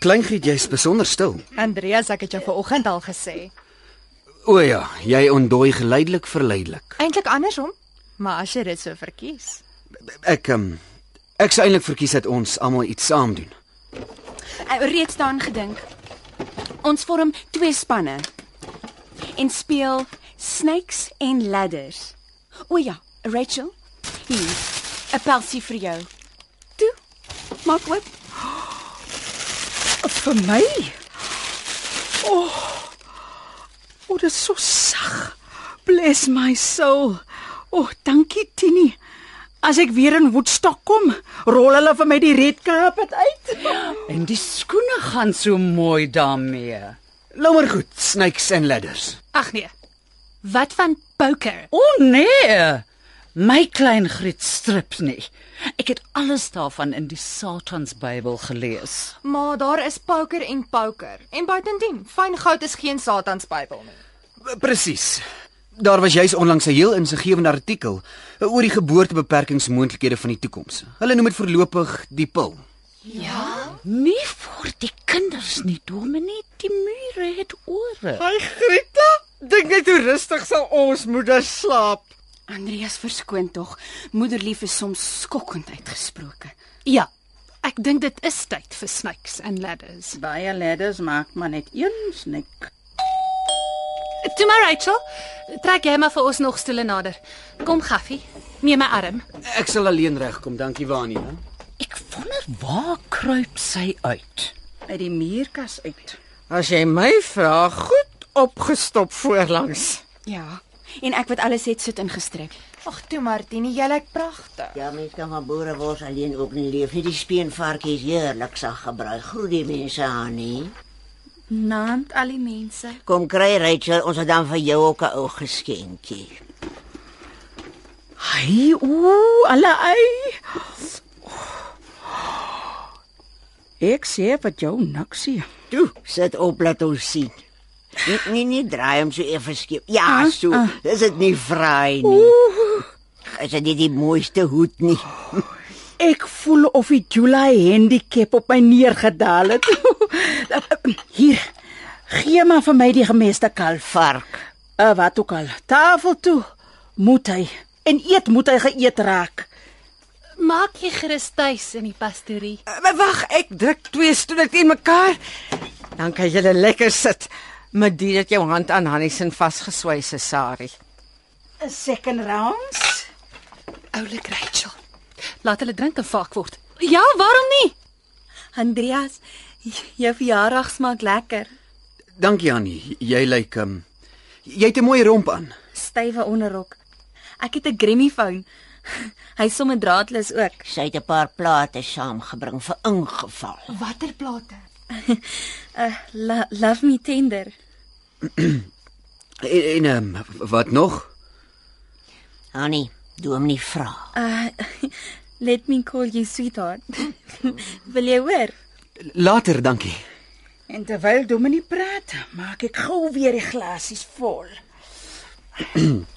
Kleingriet, jy's besonder stil. Andreas, ek het jou vanoggend al gesê. O ja, jy ontdooi geleidelik verleidelik. Eintlik andersom, maar as jy dit so verkies. Ek um, ek sou eintlik verkies dat ons almal iets saam doen. Ek het reeds daaraan gedink. Ons vorm twee spanne en speel Snakes en Ladders. O ja, Rachel. Hier, 'n pelsie vir jou. Toe. Maak oop. Vir my. O, dit is so sag. Bless my soul. O, oh, dankie Tini. As ek weer in Woodstock kom, rol hulle vir my die red carpet uit. En die skoene gaan so mooi daarmee. Lommer goed, snakes and ladders. Ag nee. Wat van poker? O oh, nee. My klein Griet strips nie. Ek het alles daarvan in die Satans Bybel gelees. Maar daar is poker en poker. En buitendien, fyn goud is geen Satans Bybel nie. Presies. Daar was juis onlangs 'n heel insiggewende artikel oor die geboortebeperkingsmoontlikhede van die toekoms. Hulle noem dit voorlopig die pil. Nie vir die kinders nie, Dominee. Die mure het ore. Ai Grieta, dink net hoe rustig sal ons moeder slaap. Andreas verskoon tog. Moederlief is soms skokkend uitgesproke. Ja. Ek dink dit is tyd vir snakes and ladders. Baie ladders maak maar net een snik. Toe maar Rachel, trek jy maar vir ons nog stoele nader. Kom Gaffie, neem my arm. Ek sal alleen regkom, dankie Wanie. hè. Ek wonder waar kruip sy uit. Uit die muurkas uit. As jy my vra, goed opgestop voorlangs. Ja. En ek wat alles het soet ingestrek. Ag toe Martini, jy lyk pragtig. Ja, mens kan van boerewors alleen ook nie leef nie. Die speenvarkies heerlik sag gebruik. Groet die mense aan nie. Naand al die mense. Kom kry Rachel, ons het dan vir jou ook 'n ou geskenkie. Hy, ooh, alle ei. Ek sê wat jou niksie. Toe, sit op laat ons sien. Nee, nee, nee, draai hom so effe skiep. Ja, so. Dis dit nie vry nie. Is dit nie die mooiste hoed nie? Ek voel of die July handicap op my neergedaal het. Hier. Gee maar vir my die gemeste kalfvark. Uh, wat ook al. Tafel toe. Moet hy. En eet moet hy geëet raak. Maak jy gerus tuis in die pastorie. Uh, Wag, ek druk twee stoele teen mekaar. Dan kan jy lekker sit. Met dit dat jou hand aan Hannison vasgeswys is, Sari. 'n Second rounds. Oulik Rachel. Laat hulle drink en vaak word. Ja, waarom nie? Andreas, jou verjaardag smaak lekker. Dankie Annie. Jy lyk um jy het 'n mooi romp aan. Stywe onderrok. Ek het 'n gramofoon. Hy sommer draadloos ook. Sy het 'n paar plate saamgebring vir ingeval. Watter plate? Uh, lo love me tender. En, en um, wat nog? Annie, doen hom nie vra. Uh, let me call you sweetheart. Wil jy hoor? Later, dankie. En terwyl Dominie praat, maak ek gou weer die glasies vol.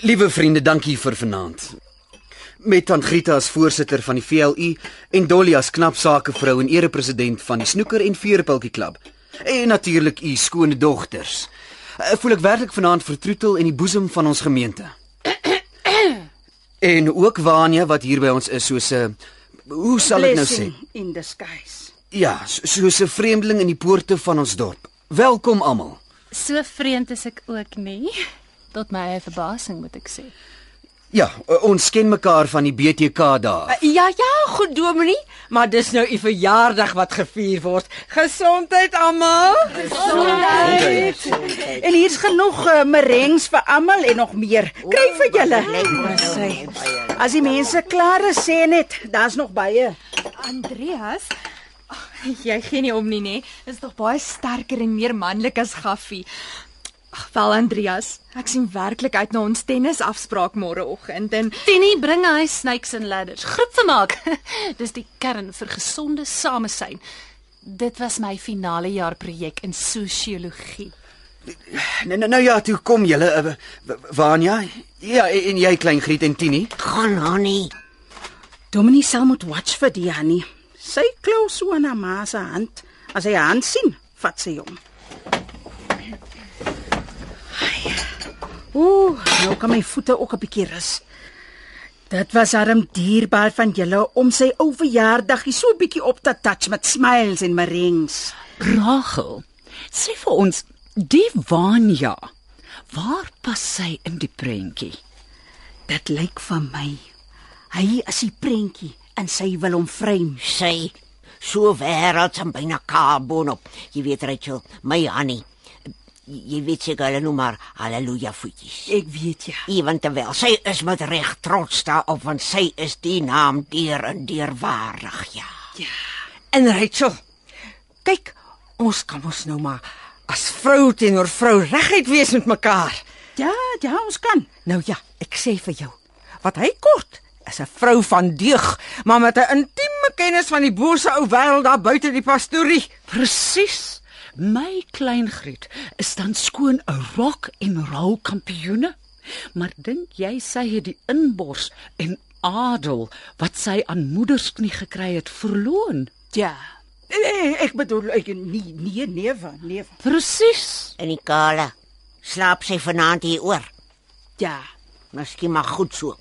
Liewe vriende, dankie vir vanaand. Met Tantgrita as voorsitter van die VLU en Dolly as knap sakevrou en erepresident van die Snoeker en Veerpultjie Klub. En natuurlik u skone dogters. Uh, voel ek werklik vanaand vertroetel in die boesem van ons gemeente. en ook Wania wat hier by ons is soos 'n hoe sal ek nou sê? In disguise. Ja, so- soos 'n vreemdeling in die poorte van ons dorp. Welkom almal. So vreemd is ek ook nie. Tot my eie verbasing moet ek sê. Ja, ons ken mekaar van die BTK dae. Uh, ja, ja, goed Dominie, maar dis nou u verjaardag wat gevier word. Gesondheid almal. Gesondheid. En hier's genoeg uh, merengs vir almal en nog meer. Kry vir julle. As die mense klaar is, sê net, daar's nog baie. Andreas? Ag, jy gee nie om nie, nê? Is tog baie sterker en meer manlik as Gaffie. Ag, wel Andreas, ek sien werklik uit na ons tennisafspraak môreoggend en Tini bring hy snakes and ladders. Groep vermaak. Dis die kern vir gesonde samesyn. Dit was my finale jaar projek in sosiologie. Nou nou, nou ja, toe kom julle uh, Wania. Ja, en, jy klein Griet en Tini. Gaan Annie. Dominie sal moet watch vir die Annie. Sy klou so aan haar ma se hand. As hy haar hand sien, vat sy hom. Ai. Ooh, nou kan my voete ook 'n bietjie rus. Dit was arm dierbaar van julle om sy ou verjaardagie so 'n bietjie op te touch met smiles en merengs. Rachel, sê vir ons, die Vanya, waar pas sy in die prentjie? Dit lyk vir my hy is die prentjie en sy wil hom frame. Sy So wêrelds en byna kaal boonop. Jy weet Rachel, my Annie. Jy weet seker hulle noem maar haleluja voetjies. Ek weet ja. Ewen terwyl sy is met reg trots daarop want sy is die naam deur en deur waardig, ja. En Rachel, kyk, ons kan ons nou maar as vrou teenoor vrou reguit wees met mekaar. Ja, ja, ons kan. Nou ja, ek sê vir jou, wat hy kort is 'n vrou van deug, maar met 'n intieme kennis van die bose ou wêreld daar buite die pastorie. Presies. My klein Griet is dan skoon 'n rock en roll kampioene. Maar dink jy sy het die inbors en adel wat sy aan moedersknie gekry het verloon? Ja. Nee, ek bedoel ek nee nee newe, newe. Presies. En die kale slaap sy vanaand hier oor. Ja. Miskien maar goed so.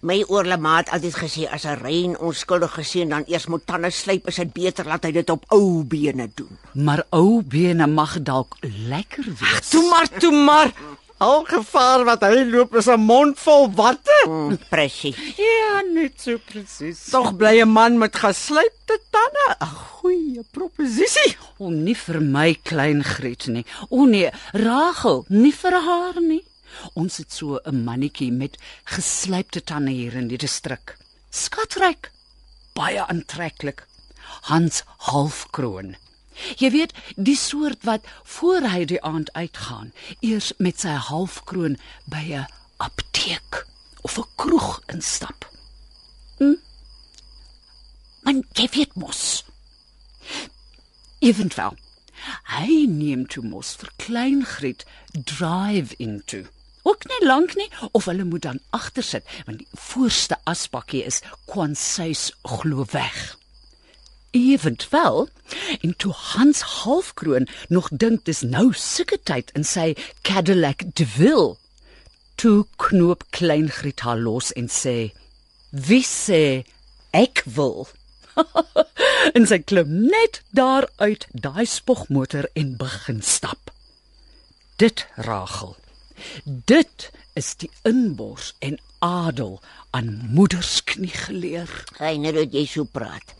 My oorlemaat altyd gesê as 'n rein onskuldige seun dan eers moet tande slyp, is dit beter laat hy dit op ou bene doen. Maar ou bene mag dalk lekker wees. Toe maar, toe maar. Al gevaar wat hy loop is 'n mond vol watte. Mm, Presies. Ja, net so presies. Tog bly 'n man met geslypte tande 'n goeie proposisie. O, nie vir my klein Griet nie. O nee, Rachel, nie vir haar nie. Ons het so 'n mannetjie met geslypte tande hier in die distrik. Skatryk. Baie aantreklik. Hans Halfkroon. Jy weet, die soort wat voor hy die aand uitgaan, eers met sy halfkroon by 'n apteek of 'n kroeg instap. Hm? Man, jy weet mos. Evenwel. Hy neem toe mos vir klein Griet drive into. Ook nie lank nie of hulle moet dan agter sit want die voorste asbakkie is kwansuis glo weg. Evenwel, en toe Hans halfkroon nog dink dis nou sulke tyd in sy Cadillac DeVille. Toe knoop klein Griet haar los en sê: "Wie sê ek wil?" en sy klim net daar uit daai spogmotor en begin stap. Dit Rachel. Dit is die inbors en adel aan moedersknie geleer. Net dat jy so praat.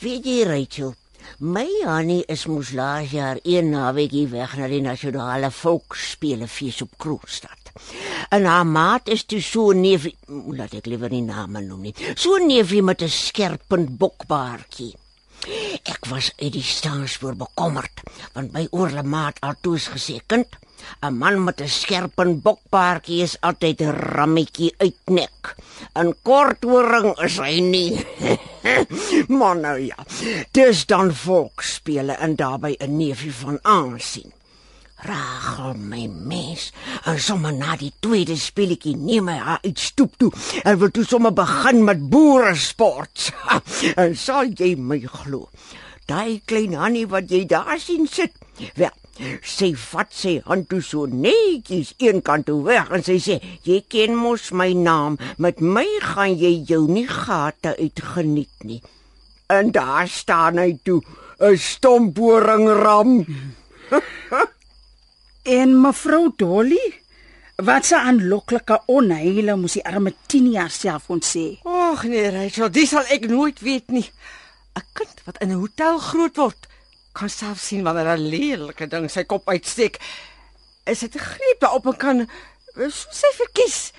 Weet jy Rachel, my Annie is mos laas jaar een naweekie weg na die nasionale volksspelefees op Kroonstad. En haar maat is toe so 'n neefie, laat ek liewer nie name noem nie. So neefie met 'n skerpend bokbaardjie. Ek was uit die staanspoor bekommerd, want my oorlemaat altoos gesê kind, 'n man met 'n skerpend bokbaardjie is altyd 'n rammetjie uitnek. 'n Korthoring is hy nie. maar nou ja, dis dan volksspele en daarbey 'n neefie van aansien. Rachel my mens, en sommer na die tweede speletjie neem hy haar uit stoep toe. En wil toe sommer begin met boeresport. Ha, En sal jy my glo? Daai klein Hannie wat jy daar sien sit. Wel, sy vat sy hand toe so netjies een kant toe weg en sy sê: "Jy ken mos my naam, met my gaan jy jou nie gate uitgeniet nie." En daar staan hy toe, 'n stomporing ram. En mevrou Dolly, wat 'n aanloklike onheile moes die arme Tinia self ons sê. Ag nee, Rachel, dis sal ek nooit weet nie. 'n Kind wat in 'n hotel groot word, kan self sien wanneer 'n lelike ding sy kop uitsteek. Is dit 'n greep daarop en kan so sy verkies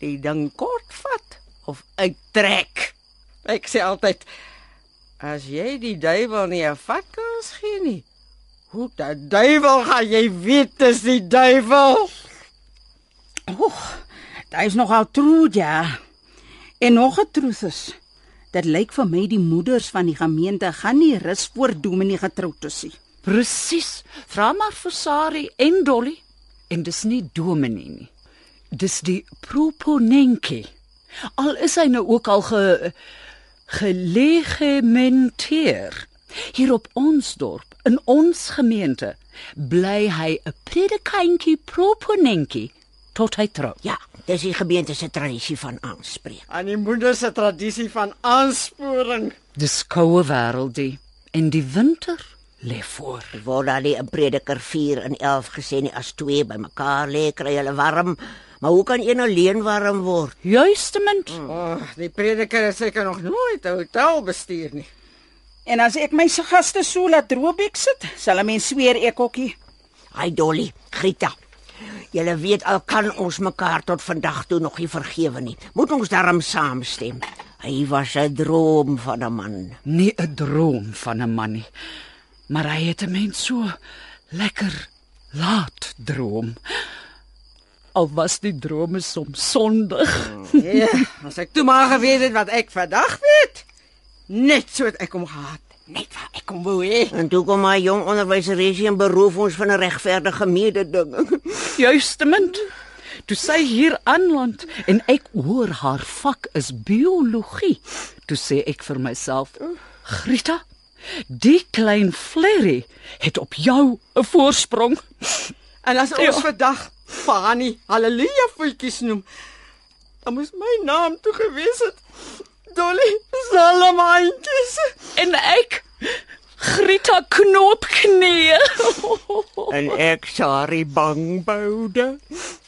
die ding kort vat of uittrek. Ek sê altyd as jy die duiwel nie 'n vatkans gee nie, hoe die duiwel gaan jy weet dis die duiwel? Oeg, dit is nogal true ja. En nog 'n truth is. Dit lyk vir my die moeders van die gemeente gaan nie rus voor dominee getroud is nie. Presies. Vra maar vir Sari en Dolly. En dis nie dominee nie. Dis die proponenke. Al is hy nou ook al ge gelegementeer. Hier op ons dorp, in ons gemeente, bly hy 'n predikantjie proponenke tot hy trou. Ja, dis die gemeente se tradisie van aanspreek. Aan die moeder se tradisie van aansporing. Dis koue wêreldie en die winter lê voor. Word daar nie 'n prediker 4 en 11 gesê nie as twee bymekaar lê kry hulle warm, maar hoe kan een alleen warm word? Juistement. Oh, die prediker het seker nog nooit 'n hotel bestuur nie. En as ek my se gaste so laat droobek sit, sal 'n mens sweer ek ookie. Hy Dolly, Grita. Julle weet al kan ons mekaar tot vandag toe nog nie vergewe nie. Moet ons daarom saamstem. Hy was 'n droom van 'n man. Nie 'n droom van 'n man nie, maar hy het 'n mens so lekker laat droom. Al was die drome soms sondig. Ja, as ek toe maar geweet het wat ek vandag weet. Net so het ek hom gehaat. Net wat ek hom wou hê. En toe kom my jong onderwyseresie en beroof ons van 'n regverdige mededinging. Juistement. Toe sy hier aanland en ek hoor haar vak is biologie. Toe sê ek vir myself, Grita, die klein Flerry het op jou 'n voorsprong. En as ons ja. vandag Fanny Halleluja voetjies noem, dan moes my naam toe gewees het. Dolly Salamaintjies. En ek Grita knoopknie. En ek sorry bangboude.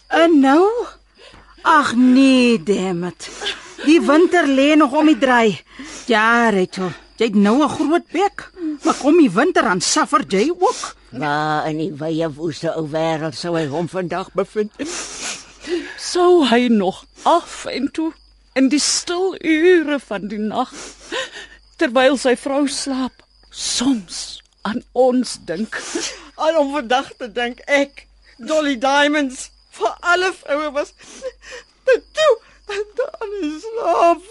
En nou? Ag nee, dammit. Die winter lê nog om die draai. Ja, Rachel, jy het nou 'n groot bek. Maar kom die winter aan suffer jy ook. Waar in die wye woeste ou wêreld sou hy hom vandag bevind? Sou hy nog af en toe in die stil ure van die nag terwyl sy vrou slaap soms aan ons dink. Al om vandag te dink ek Dolly Diamonds vir alle vroue was te toe dan is slaap.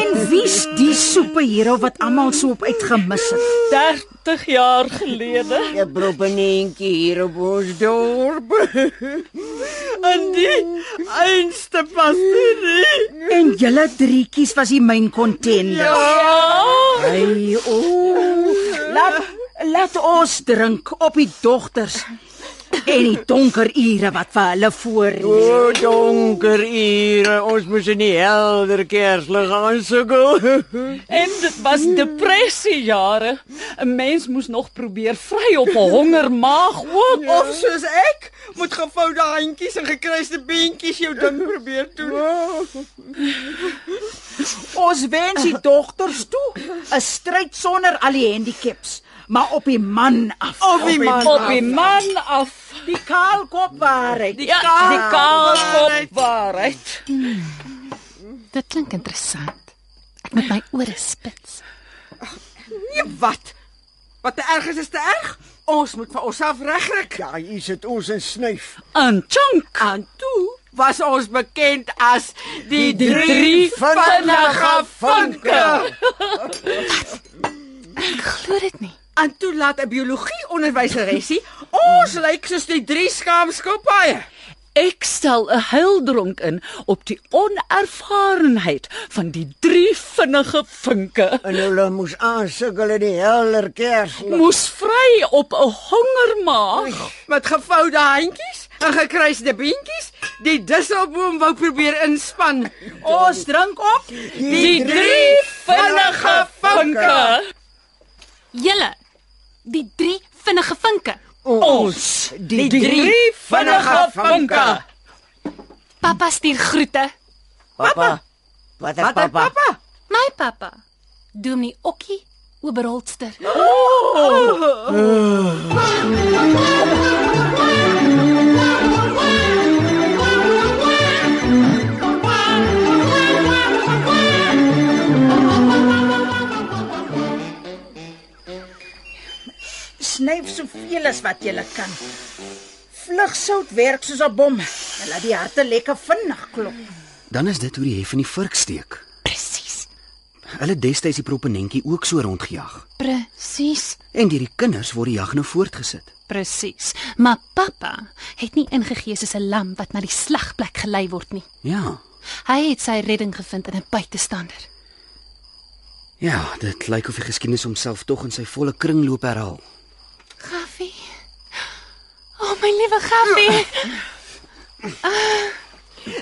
En wie's die superheld wat almal so op uitgemis het? 30 jaar gelede. 'n Propenentjie hier op ons dorp. En die einste pastorie. En julle drietjies was die main contender. Ja. Hey, o. Laat laat ons drink op die dogters en die donker ure wat vir hulle voorlê. O donker ure, ons moes in die helder kerslig aansukkel. En dit was depressiejare. 'n Mens moes nog probeer vry op 'n hongermaag ook. Of soos ek, moet gevoude handjies en gekruiste beentjies jou ding probeer doen. Ons wens die dogters toe 'n stryd sonder al die handicaps, maar op die man af. Op die man. Op die man af. Die kaalkop waarheid. Die ja, die kaalkop waarheid. Dit klink interessant. Ek moet my ore spits. Nee, wat? Wat te erg is is te erg. Ons moet vir onsself regkry. Ja, hier sit ons in snyf. En chunk. En toe was ons bekend as die, die drie drie vinnige vinnige vinke. Ek glo dit nie. En toe laat 'n biologie onderwyseresie ons lyk soos die drie skaamskopaie. Ek stel 'n heildronk in op die onervarenheid van die drie vinnige vinke. En hulle moes aansukkel in die helder kerslig. Moes vry op 'n hongermaag. Met gevoude handjies en gekruiste beentjies, die disselboom wou probeer inspan. Ons drink op. Die drie vinnige vinke. Julle, die drie vinnige vinke. Ons, Die drie vinnige vinke. Pappa stuur groete. Papa. Wat het papa? papa? My pappa, Dominee Okkie Oberholster. Snyf soveel as wat jy kan. Vlugsout werk soos 'n bom. En laat die harte lekker vinnig klop. Dan is dit hoe die hef in die vurk steek. Presies. Hulle destyds die propenentjie ook so rondgejag. Presies. En deur die kinders word die jag nou voortgesit. Presies. Maar pappa het nie ingegee soos 'n lam wat na die slagplek gelei word nie. Ja. Hy het sy redding gevind in 'n buitestander. Ja, dit lyk of die geskiedenis homself tog in sy volle kringloop herhaal. Gaffie. O oh, my liewe Gaffie.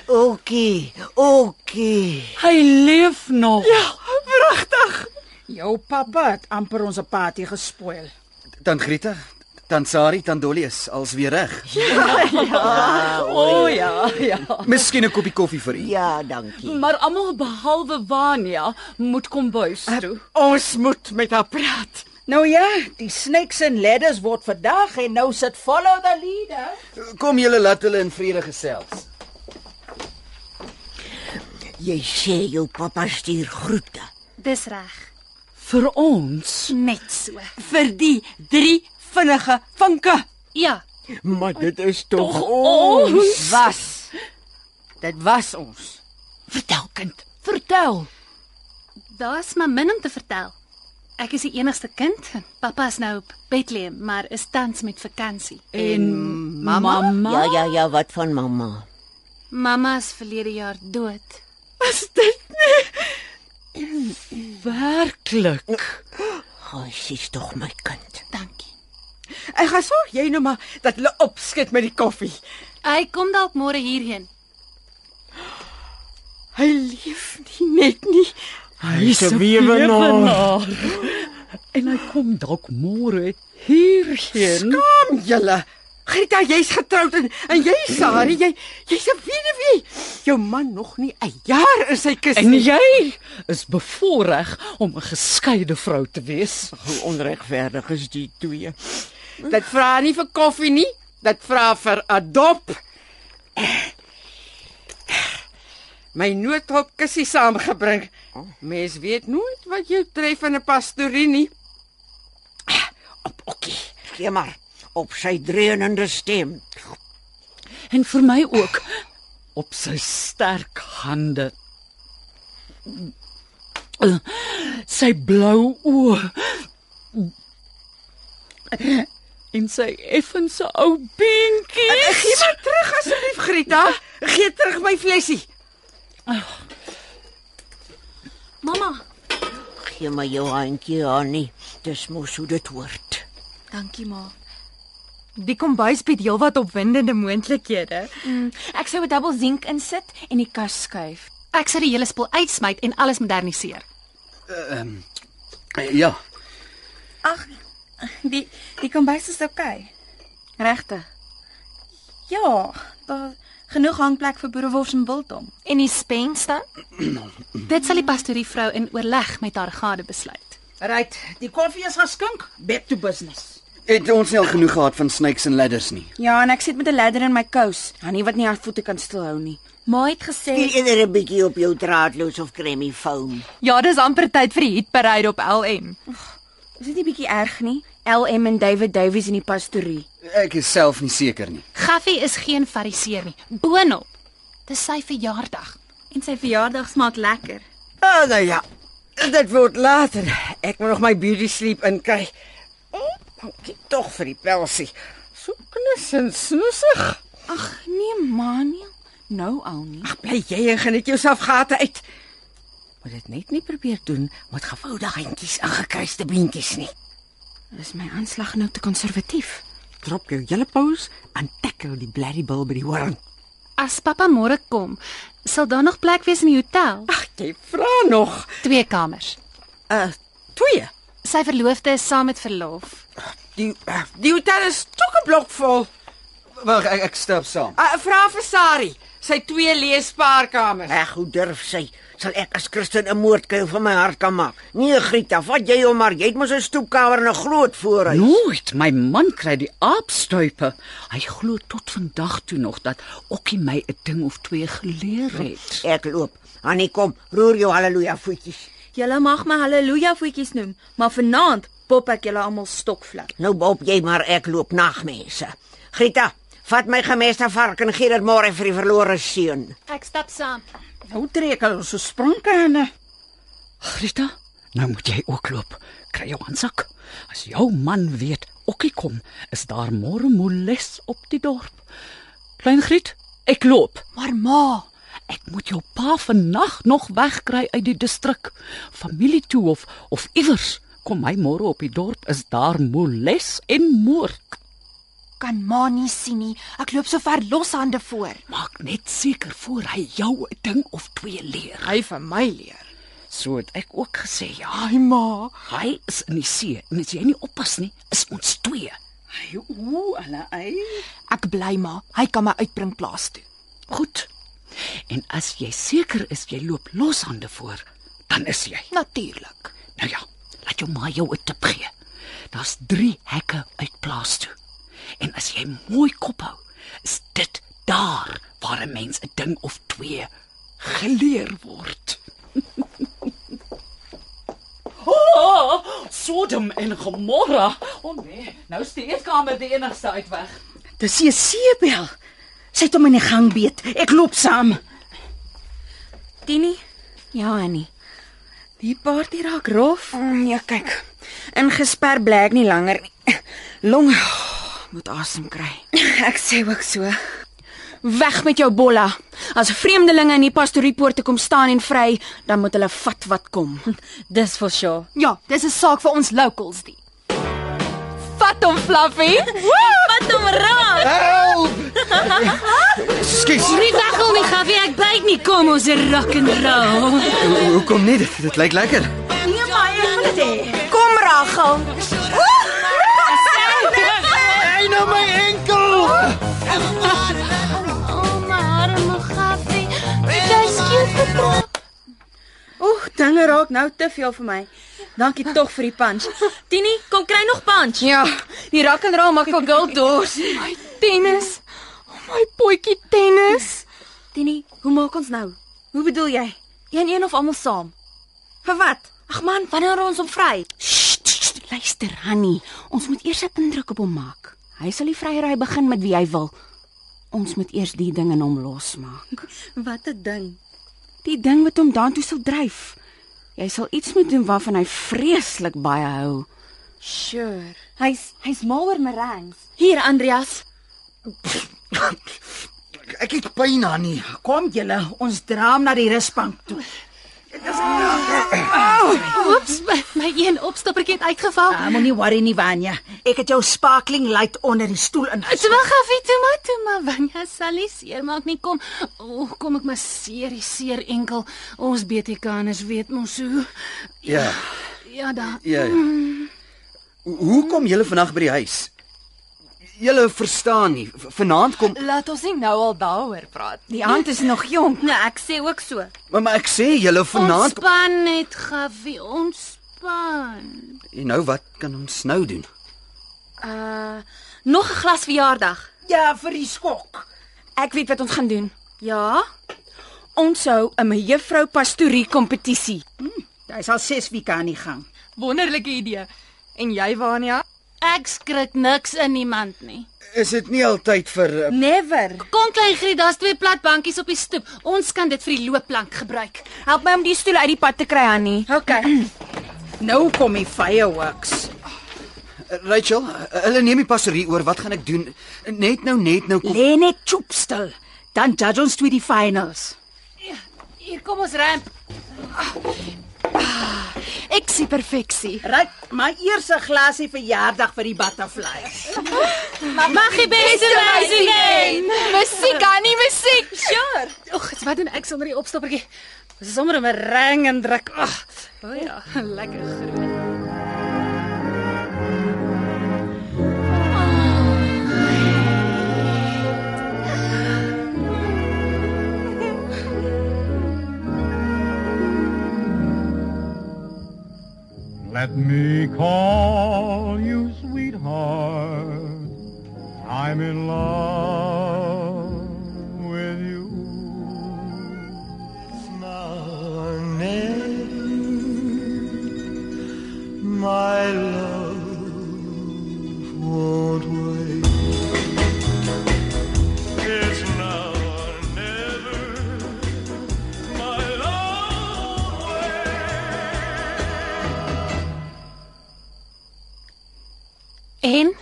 Okie, okie. Hy leef nog. Ja, pragtig. Jou pappa het amper ons party gespoil. Dan Grieta, Tansari Tandoli is als weer reg. O ja, ja. Miskien 'n koppie koffie vir u. Ja, dankie. Maar almal behalwe Vania moet kom buis toe. Ons moet met haar praat. Nou ja, die snakes and ladders word vandag en nou sit follow the leader. Kom julle laat hulle in vrede gesels. Jy sê jou pappa stuur groete. Dis reg. Vir ons. Net so. Vir die drie vinnige vinke. Ja, Maar dit is tog Tog ons. ons. Was. Dit was ons. Vertel kind, vertel. daar's maar min om te vertel. Ek is die enigste kind. Pappa is nou op Bethlehem, maar is tans met vakansie. En mamma? mamma? Ja, ja, ja, wat van mamma? Mamma is verlede jaar dood. Was dit Werklik. Hy sies tog my kind. Dankie. Ek gaan sorg jy nou maar dat hulle opskit met die koffie. Hy kom dalk môre hierheen. Hy leef nie net nie. Hy's 'n weewenaar. En hy kom dalk môre hierheen. Kom julle. Greta, jy's getroud en en jy Sari, jy jy's 'n weduwee. Jou man nog nie 'n jaar in sy kus En nie. jy is bevoorreg om 'n geskeide vrou te wees. Hoe onregverdig is die twee. Dit vra nie vir koffie nie, dit vra vir adop. My noodhop kussie saamgebring. Mens weet nooit wat jou tref in 'n pastorie nie. Op okkie. Gee maar op sy dreunende stem. En vir my ook op sy sterk hande. Sy blou oë. En sy effense ou beentjie. Gee my terug asseblief Greta. Gee terug my flesie. Mamma, Gee my jou handjie aan nie. Dis mos hoe dit hoort. dankie ma. Die kombuis bied heelwat opwindende moontlikhede. Mm, ek sou 'n dubbel zink insit en die kas skuif. Ek sou die hele spul uitsmyt en alles moderniseer. Ehm uh, ja, Ag, die die kombuis is oukei. Regtig? Ja, daar genoeg hangplek vir boerewors en biltong. En die spens dan? Dit sal die pastorievrou in oorleg met haar gade besluit. Right, die koffie is geskink. Back to business. het ons nie al genoeg gehad van snakes and ladders nie. Ja, en ek sit met 'n ladder in my kous. Hannie wat nie haar voete kan stilhou nie. Ma het gesê Gee eerder 'n bietjie op jou draadloos of cremie foam. Ja, dis amper tyd vir die hitparade op LM. Is dit nie bietjie erg nie? LM en David Davies in die pastorie. Ek is self nie seker nie. Gaffie is geen fariseer nie. Boonop. Dis sy verjaardag. en sy verjaardag smaak lekker. Ah, nou ja. Dit word later. Ek moet nog my beauty sleep inkry. Oh, dankie tog vir die pelsie. So knus en snoesig. Ag nee, man. nie. Nou al nie. Ag, bly jy en geniet jouself gate uit. Moet dit net nie probeer doen met gevoude handjies en gekruiste beentjies nie. Is my aanslag nou te konservatief? Drop jou hele pose en tackle die blerrie bil by die hoorn. As pappa môre kom, sal daar nog plek wees in die hotel. Ag, jy vra nog. Twee kamers. Uh, twee. Sy verloofde is saam met verlof. Die uh, die hotel is chock-a-blok vol. Wag, ek, ek stap saam. Uh, vra vir Sari, sy twee leespaarkamers. Ag, hoe durf sy? Sal ek as Christen 'n moordkuil van my hart kan maak? Nee, Grieta, vat jy hom maar. Jy het mos 'n stoepkamer en 'n groot voorhuis. Nooit, my man kry die aapstuipe. Hy glo tot vandag toe nog dat Okkie my 'n ding of twee geleer het. Ek loop. Annie, kom, roer jou haleluja voetjies. Julle mag my haleluja voetjies noem, maar vanaand pop ek julle almal stokvlak. Nou boop jy maar ek loop nagmense. Grieta, vat my gemeste vark en gee dit môre vir die verlore seun. Ek stap saam. Nou trek hulle so sprinkane. Grita, nou moet jy ook loop. Kry jou handsak. As jou man weet Okkie kom, is daar môre moles op die dorp. Klein Griet, ek loop. Maar ma, Ek moet jou pa vannag nog wegkry uit die distrik. Familie toe of of iewers. Kom my môre op die dorp is daar moles en moord. Kan ma nie sien nie. Ek loop so ver loshande voor. Maak net seker voor hy jou 'n ding of twee leer. Hy vir my leer. So het ek ook gesê, ja. Ai ma, Hy is in die see en as jy nie oppas nie, is ons twee Ai, ooh, alle ai. Ek bly maar. Hy kan my uitbring plaas toe. Goed. En as jy seker is jy loop loshande voor, dan is jy. Natuurlik. Nou ja, laat jou ma jou 'n tip gee. Daar's 3 hekke uit plaas toe. En as jy mooi kop hou, is dit daar waar 'n mens 'n ding of twee geleer word. oh, Sodom en Gomorra. O oh nee, nou is die eetkamer die enigste uitweg. Dis Jesebel. Sy het hom in die gang beet. Ek loop saam. Tini, Ja, Annie. die party raak rof. Mm, ja, kyk. Ingesper bly ek nie langer nie. Long moet asem kry. Ek sê ook so. Weg met jou bolla. As vreemdelinge in die pastoriepoorte kom staan en vry, dan moet hulle vat wat kom. Dis vir sure. Ja, dis 'n saak vir ons locals die. Vat hom Fluffy. Wat hom raak. Skus. Nie weghou nie, Gawie, ek byt nie. Kom ons rock and roll. Ho- Hoekom nie? Dit, dit lyk lekker. Nee, maar ek wil dit hê. Kom Rachel. Hey, nou my enkel. Oh, my arme Gawie. Jy's cute. Oeg, dinge raak nou te veel vir my. Dankie tog vir die punch. Tini, kom kry nog punch. Ja, die rock and roll maak vir girl dors. My tennis. Oh, my potjie tennis. Tini, hoe maak ons nou? Hoe bedoel jy? Een een of almal saam? Vir wat? Ag man, wanneer ons hom vry? Luister Hanni, ons moet eers 'n indruk op hom maak. Hy sal die vryery begin met wie hy wil. Ons moet eers die ding in hom losmaak. Wat 'n ding. Die ding wat hom daartoe sal dryf. Jy sal iets moet doen waarvan hy vreeslik baie hou. Sure. Hy's hy's mal oor meringues. Hier Andreas. Ek het pyn aan nie. Kom julle, ons dra hom na die rusbank toe. Oeps, my, my een opstoppertjie het uitgeval. Ah, moenie worry nie, Vanya. Ek het jou sparkling light onder die stoel in. Toe wag Gawie, toe maar, toe maar. Vanya sal nie seer maak nie. Kom. O, oh, kom ek maar seer, seer enkel. Ons BTK'ers weet mos hoe. Ja. Ja, da. Ja. ja. Ho- Hoe kom julle vandag by die huis? Julle verstaan nie. Vanaand kom Laat ons nie nou al daaroor praat. Die aand is nog jonk. Nee, ek sê ook so. maar, maar ek sê julle vanaand. Ontspan net, Gawie, ontspan. En nou wat kan ons nou doen? Uh nog 'n glas verjaardag. Ja, vir die skok. Ek weet wat ons gaan doen. Ja? Ons hou 'n mejuffrou pastorie kompetisie. Hy sal 6 weke aan die gang. Wonderlike idee. En jy Vania? Ek skrik niks in niemand nie. Is dit nie altyd vir uh, Never. Kom klein Griet, daar's twee plat bankies op die stoep. Ons kan dit vir die loopplank gebruik. Help my om die stoel uit die pad te kry, Annie. Okay. Nou kom die fireworks. Rachel, hulle neem die pastorie oor. Wat gaan ek doen? Net nou net nou kom. Lê net choop stil. Dan judge ons twee die finals. Hier kom ons ramp. Ek sien perfeksie. Ryk, my eerste glasie verjaardag vir die butterflies. Mag jy beste reis Musiek, Annie, musiek. Sure. Ag, wat doen ek sonder die opstoppertjie? Dis sommer om 'n rang en druk. Ag, o oh ja, lekker groot. Let me call you sweetheart. I'm in love with you. Then, my love won't wait. En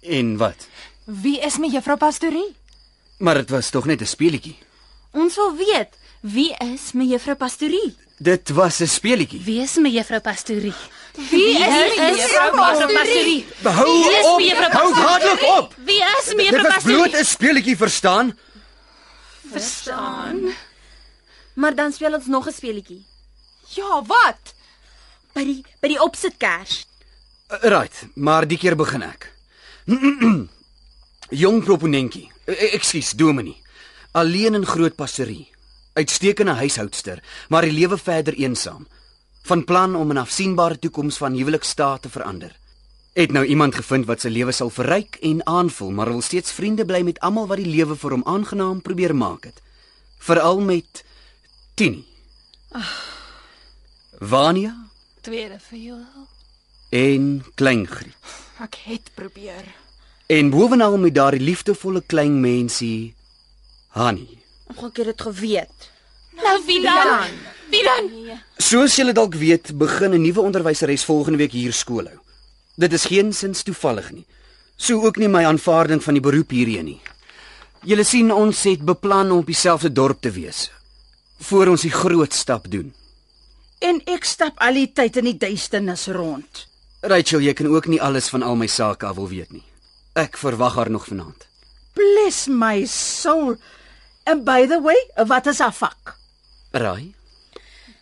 En wat? Wie is my juffrou pastorie? Maar dit was tog net 'n speelietjie. Ons wil weet wie is my juffrou pastorie? Dit was 'n speelietjie. wie is my juffrou pastorie? Wie is is juffrou pastorie? Hou Wie is op. my juffrou Hou pastorie? dadelik op. Wie is my Dit juffrou was bloot? 'n speelietjie, verstaan? Verstaan. Maar dan speel ons nog 'n speletjie. Ja, wat? By die by die opsitkers. Uh, Right, maar die keer begin ek. Jong proponentjie. e- Ekskuus, dominee. Alleen in groot pastorie. Uitstekende huishoudster, maar die lewe verder eensaam. Van plan om 'n afsienbare toekoms van huwelikstaat te verander. Het nou iemand gevind wat sy lewe sal verryk en aanvul, maar wil steeds vriende bly met almal wat die lewe vir hom aangenaam probeer maak het. Veral met Tini. Vania Tweede viool. En Kleingriet. Ek het probeer. En bovenal met daardie liefdevolle klein mensie Hani. Ek het dit geweet. Nou wie dan? Wie dan? Soos julle dalk weet, begin 'n nuwe onderwyseres volgende week hier skool hou. Dit is geensins toevallig nie. So ook nie my aanvaarding van die beroep hierheen nie. Julle sien ons het beplan om op dieselfde dorp te wees voor ons die groot stap doen. En ek stap al die tyd in die duisternis rond. Rachel, jy kan ook nie alles van al my sake af wil weet nie. Ek verwag haar nog vanaand. Bless my soul. And by the way, wat is haar vak? Raai?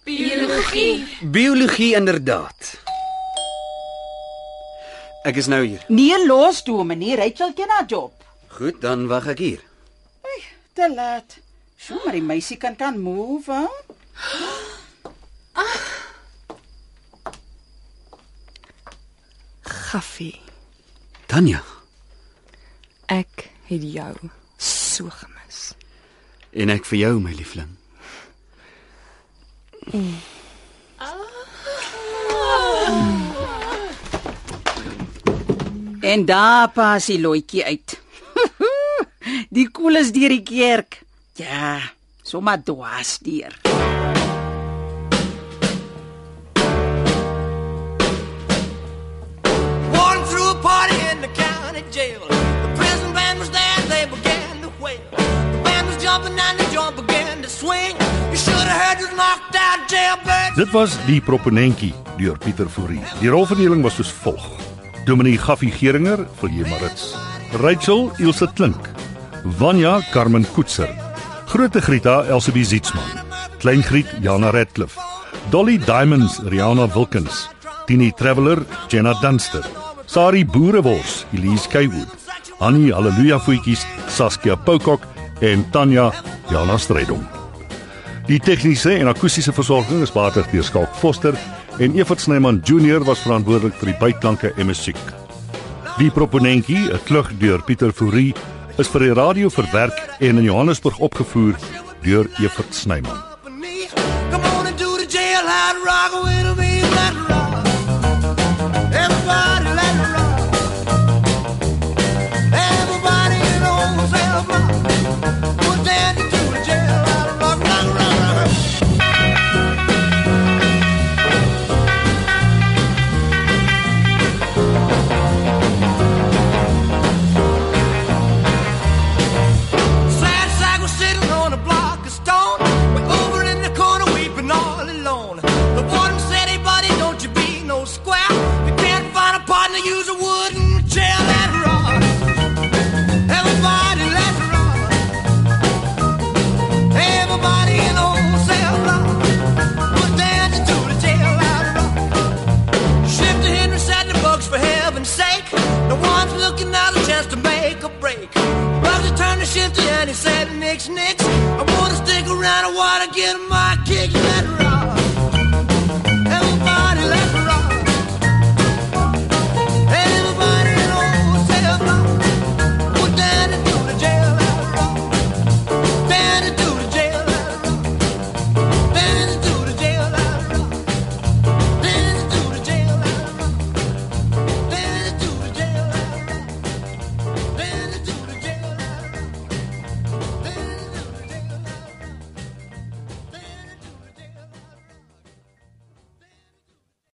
Biologie. Biologie inderdaad. Ek is nou hier. Nee, los dominee, Rachel ken haar job. Goed, dan wag ek hier. Te laat. Sjoe, maar die meisie kan kan move, hè? Gaffie, Tanya, ek het jou so gemis. en ek vir jou, my liefling. En daar pas die loetjie uit. die koel is deur die kerk. Ja, sommer dwaas deur. Dit was die proponentjie deur Pieter Fourie. Die rolverdeling was soos volg: Dominee Gaffie Geringer J Marits, Rachel Ilse Klink, Vanya Carmen Koetser, Grote Grieta Elsabie Zietsman, Klein Griet Jana Radcliffe, Dolly Diamonds Rihanna Wilkins, Tini Traveller Jenna Dunster, Sari Boerewors Elise Kaywood, Annie Halleluja voetjies Saskia Poukok en Tanya Jana Strydom. Die tegniese en akoestiese versorging is behartig deur Skalk Foster en Evert Snyman Junior was verantwoordelik vir die byklanke en musiek. Die proponentjie, 'n klug deur Pieter Fourie, is vir die radio verwerk en in Johannesburg opgevoer deur Evert Snyman. And he said, Nix, Nix, I wanna stick around, I wanna get 'em